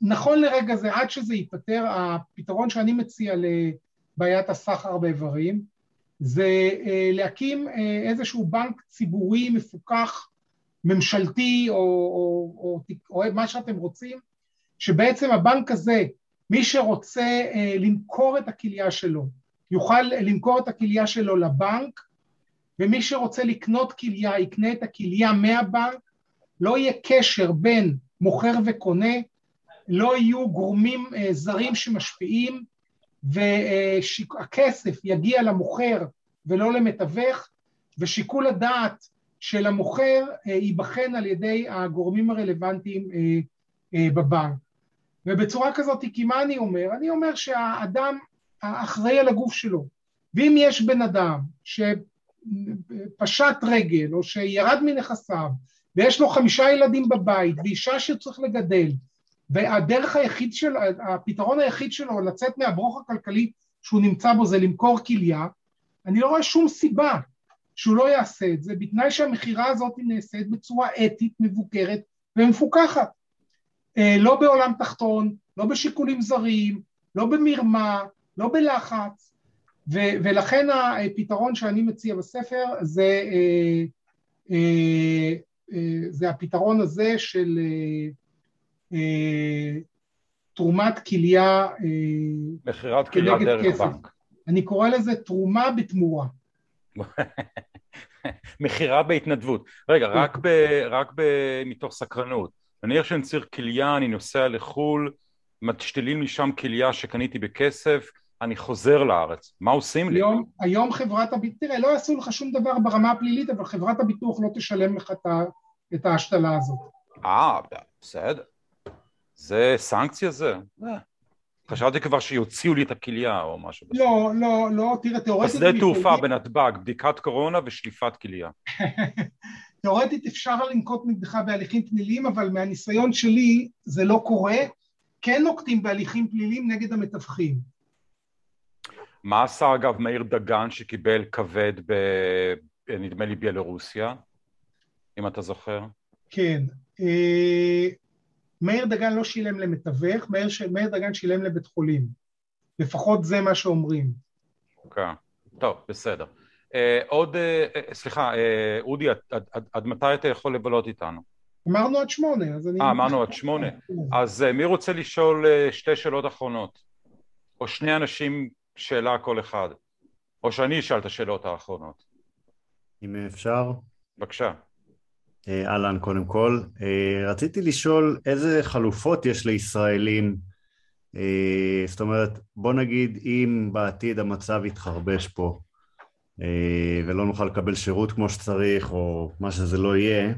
נכון לרגע זה, עד שזה ייפתר, הפתרון שאני מציע לבעיית הסחר באיברים זה אה, להקים אה, איזשהו בנק ציבורי מפוקח, ממשלתי או, או, או, או, או מה שאתם רוצים, שבעצם הבנק הזה, מי שרוצה אה, למכור את הכליה שלו, יוכל למכור את הכליה שלו לבנק, ומי שרוצה לקנות כליה יקנה את הכליה מהבנק, לא יהיה קשר בין מוכר וקונה, לא יהיו גורמים אה, זרים שמשפיעים, והכסף יגיע למוכר ולא למתווך, ושיקול הדעת של המוכר אה, ייבחן על ידי הגורמים הרלוונטיים אה, בבנק. ובצורה כזאת, כי מה אני אומר? אני אומר שהאדם האחראי על הגוף שלו, ואם יש בן אדם שפשט רגל או שירד מנכסיו ויש לו חמישה ילדים בבית ואישה שצריך לגדל והדרך היחיד של, הפתרון היחיד שלו לצאת מהברוך הכלכלי שהוא נמצא בו זה למכור כליה, אני לא רואה שום סיבה שהוא לא יעשה את זה, בתנאי שהמכירה הזאת נעשית בצורה אתית, מבוקרת ומפוקחת. אה, לא בעולם תחתון, לא בשיקולים זרים, לא במרמה, לא בלחץ, ו- ולכן הפתרון שאני מציע בספר זה, אה, אה, זה הפתרון הזה של תרומת כליה
מכירת כליה דרך כסף. בנק.
אני קורא לזה תרומה בתמורה.
מכירה בהתנדבות. רגע, רק, ב, רק ב, מתוך סקרנות. נניח שאני צריך כליה, אני נוסע לחו"ל, משתילים לי שם כליה שקניתי בכסף, אני חוזר לארץ, מה עושים לי?
היום, היום חברת הביטוח, תראה, לא יעשו לך שום דבר ברמה הפלילית, אבל חברת הביטוח לא תשלם לך את ההשתלה הזאת.
אה, בסדר. זה סנקציה זה? אה. חשבתי כבר שיוציאו לי את הכליה או משהו.
לא, לא, לא, תראה, תיאורטית...
בשדה תעופה בנתב"ג, בדיקת קורונה ושליפת כליה. [LAUGHS]
תיאורטית אפשר לנקוט נגדך בהליכים פליליים, אבל מהניסיון שלי זה לא קורה. כן נוקטים בהליכים פליליים נגד המתווכים.
מה עשה אגב מאיר דגן שקיבל כבד ב... נדמה לי בלרוסיה, אם אתה זוכר?
כן. מאיר דגן לא שילם למתווך, מאיר, ש... מאיר דגן שילם לבית חולים. לפחות זה מה שאומרים.
אוקיי, okay. טוב, בסדר. אה, עוד, אה, סליחה, אה, אודי, עד, עד, עד, עד מתי אתה יכול לבלות איתנו?
אמרנו עד שמונה, אז אני...
אה, אמרנו עד שמונה. [LAUGHS] אז אה, מי רוצה לשאול אה, שתי שאלות אחרונות? או שני אנשים שאלה כל אחד? או שאני אשאל את השאלות האחרונות?
אם אפשר.
בבקשה.
אה, אהלן, קודם כל. רציתי לשאול איזה חלופות יש לישראלים, זאת אומרת, בוא נגיד אם בעתיד המצב יתחרבש פה ולא נוכל לקבל שירות כמו שצריך או מה שזה לא יהיה,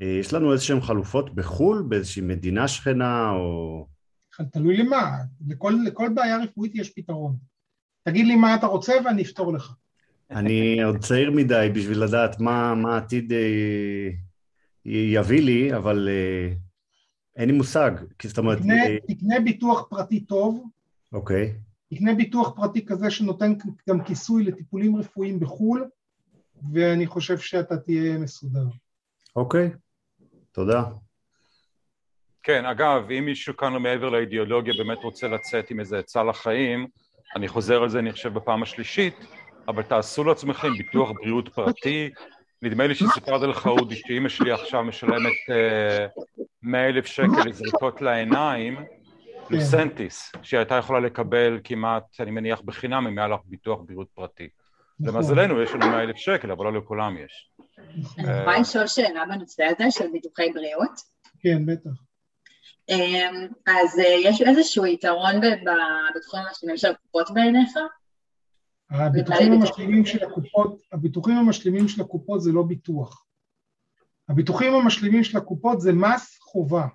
יש לנו איזשהן חלופות בחו"ל, באיזושהי מדינה שכנה או...
תלוי למה, לכל, לכל בעיה רפואית יש פתרון. תגיד לי מה אתה רוצה ואני אפתור לך.
אני עוד צעיר מדי בשביל לדעת מה, מה העתיד אה, יביא לי, אבל אה, אין לי מושג. זאת אומרת...
תקנה, אה... תקנה ביטוח פרטי טוב.
אוקיי.
תקנה ביטוח פרטי כזה שנותן גם כיסוי לטיפולים רפואיים בחו"ל, ואני חושב שאתה תהיה מסודר.
אוקיי, תודה.
כן, אגב, אם מישהו כאן מעבר לאידיאולוגיה באמת רוצה לצאת עם איזה עצה לחיים, אני חוזר על זה, אני חושב, בפעם השלישית, אבל תעשו לעצמכם ביטוח בריאות פרטי. נדמה לי שסיפרתי לך, אודי, שאימא שלי עכשיו משלמת uh, 100 אלף שקל לזריקות לעיניים, לוסנטיס, שהיא הייתה יכולה לקבל כמעט, אני מניח, בחינם אם היה לך ביטוח בריאות פרטי. נכון. למזלנו יש לנו 100 אלף שקל, אבל לא לכולם יש.
אני יכולה לשאול שאלה בנושא הזה של ביטוחי בריאות?
כן, בטח.
אמ, אז אה, יש איזשהו יתרון בתחומים המשלימים של הקופות בעיניך?
הביטוחים המשלימים של הקופות, הביטוחים המשלימים של הקופות זה לא ביטוח. הביטוחים המשלימים של הקופות זה מס חובה.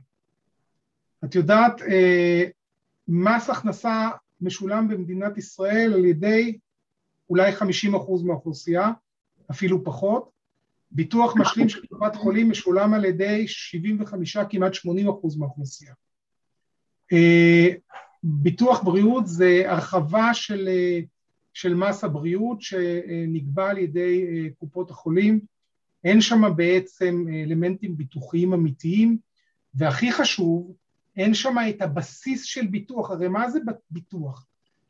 את יודעת, אה, מס הכנסה משולם במדינת ישראל על ידי אולי 50% מהאוכלוסייה, אפילו פחות, ביטוח משלים של קופת חולים משולם על ידי 75 כמעט 80 אחוז מהאוכלוסייה. אה, ביטוח בריאות זה הרחבה של, אה, של מס הבריאות שנקבע על ידי אה, קופות החולים, אין שם בעצם אלמנטים ביטוחיים אמיתיים, והכי חשוב, אין שם את הבסיס של ביטוח, הרי מה זה ביטוח?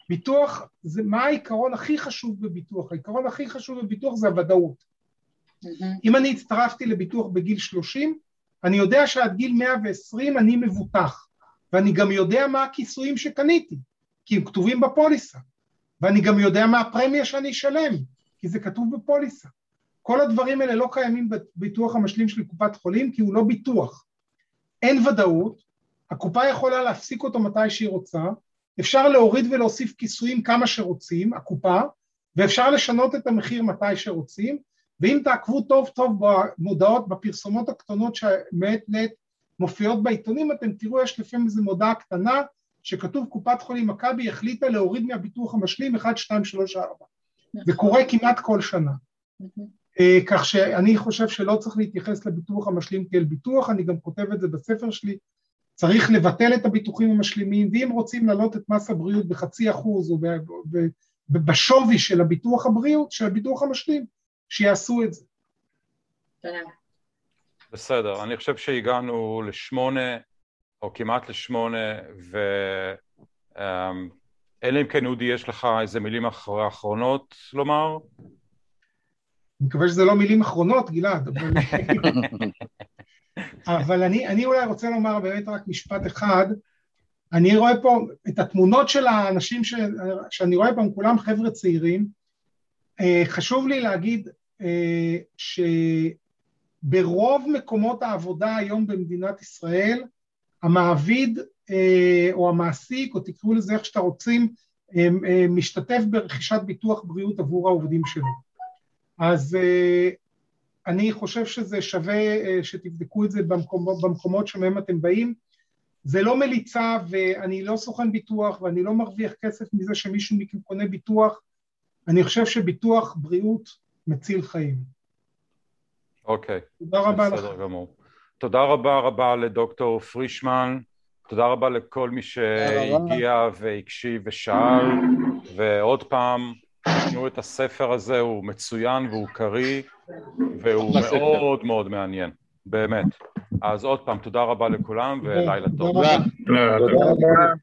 ביטוח, זה מה העיקרון הכי חשוב בביטוח? העיקרון הכי חשוב בביטוח זה הוודאות. אם אני הצטרפתי לביטוח בגיל 30, אני יודע שעד גיל 120 אני מבוטח, ואני גם יודע מה הכיסויים שקניתי, כי הם כתובים בפוליסה, ואני גם יודע מה הפרמיה שאני אשלם, כי זה כתוב בפוליסה. כל הדברים האלה לא קיימים בביטוח המשלים של קופת חולים כי הוא לא ביטוח. אין ודאות, הקופה יכולה להפסיק אותו מתי שהיא רוצה, אפשר להוריד ולהוסיף כיסויים כמה שרוצים, הקופה, ואפשר לשנות את המחיר מתי שרוצים, ואם תעקבו טוב טוב במודעות, בפרסומות הקטנות שמעת לעת מופיעות בעיתונים, אתם תראו יש לפעמים איזו מודעה קטנה שכתוב קופת חולים מכבי החליטה להוריד מהביטוח המשלים 1, 2, 3, 4. זה קורה כמעט כל שנה. אה, כך שאני חושב שלא צריך להתייחס לביטוח המשלים כאל ביטוח, אני גם כותב את זה בספר שלי, צריך לבטל את הביטוחים המשלימים, ואם רוצים להעלות את מס הבריאות בחצי אחוז או בשווי של הביטוח הבריאות, של הביטוח המשלים, שיעשו את זה.
בסדר, אני חושב שהגענו לשמונה, או כמעט לשמונה, ואלא אם כן אודי יש לך איזה מילים אחרונות לומר?
אני מקווה שזה לא מילים אחרונות, גלעד, אבל... [LAUGHS] אבל אני, אני אולי רוצה לומר באמת רק משפט אחד. אני רואה פה את התמונות של האנשים ש, שאני רואה פה, הם כולם חבר'ה צעירים. אה, חשוב לי להגיד אה, שברוב מקומות העבודה היום במדינת ישראל, המעביד אה, או המעסיק, או תקראו לזה איך שאתה רוצים, משתתף ברכישת ביטוח בריאות עבור העובדים שלו. אז אני חושב שזה שווה אה, שתבדקו את זה במקומות, במקומות שמהם אתם באים. זה לא מליצה ואני לא סוכן ביטוח ואני לא מרוויח כסף מזה שמישהו מכם קונה ביטוח. אני חושב שביטוח בריאות מציל חיים.
אוקיי.
תודה רבה לך.
בסדר גמור. תודה רבה רבה לדוקטור פרישמן, תודה רבה לכל מי שהגיע והקשיב ושאל, ועוד פעם, תקנו את הספר הזה, הוא מצוין והוא קריא. והוא מאוד מאוד מעניין, באמת. אז עוד פעם, תודה רבה לכולם ולילה טוב.
תודה רבה.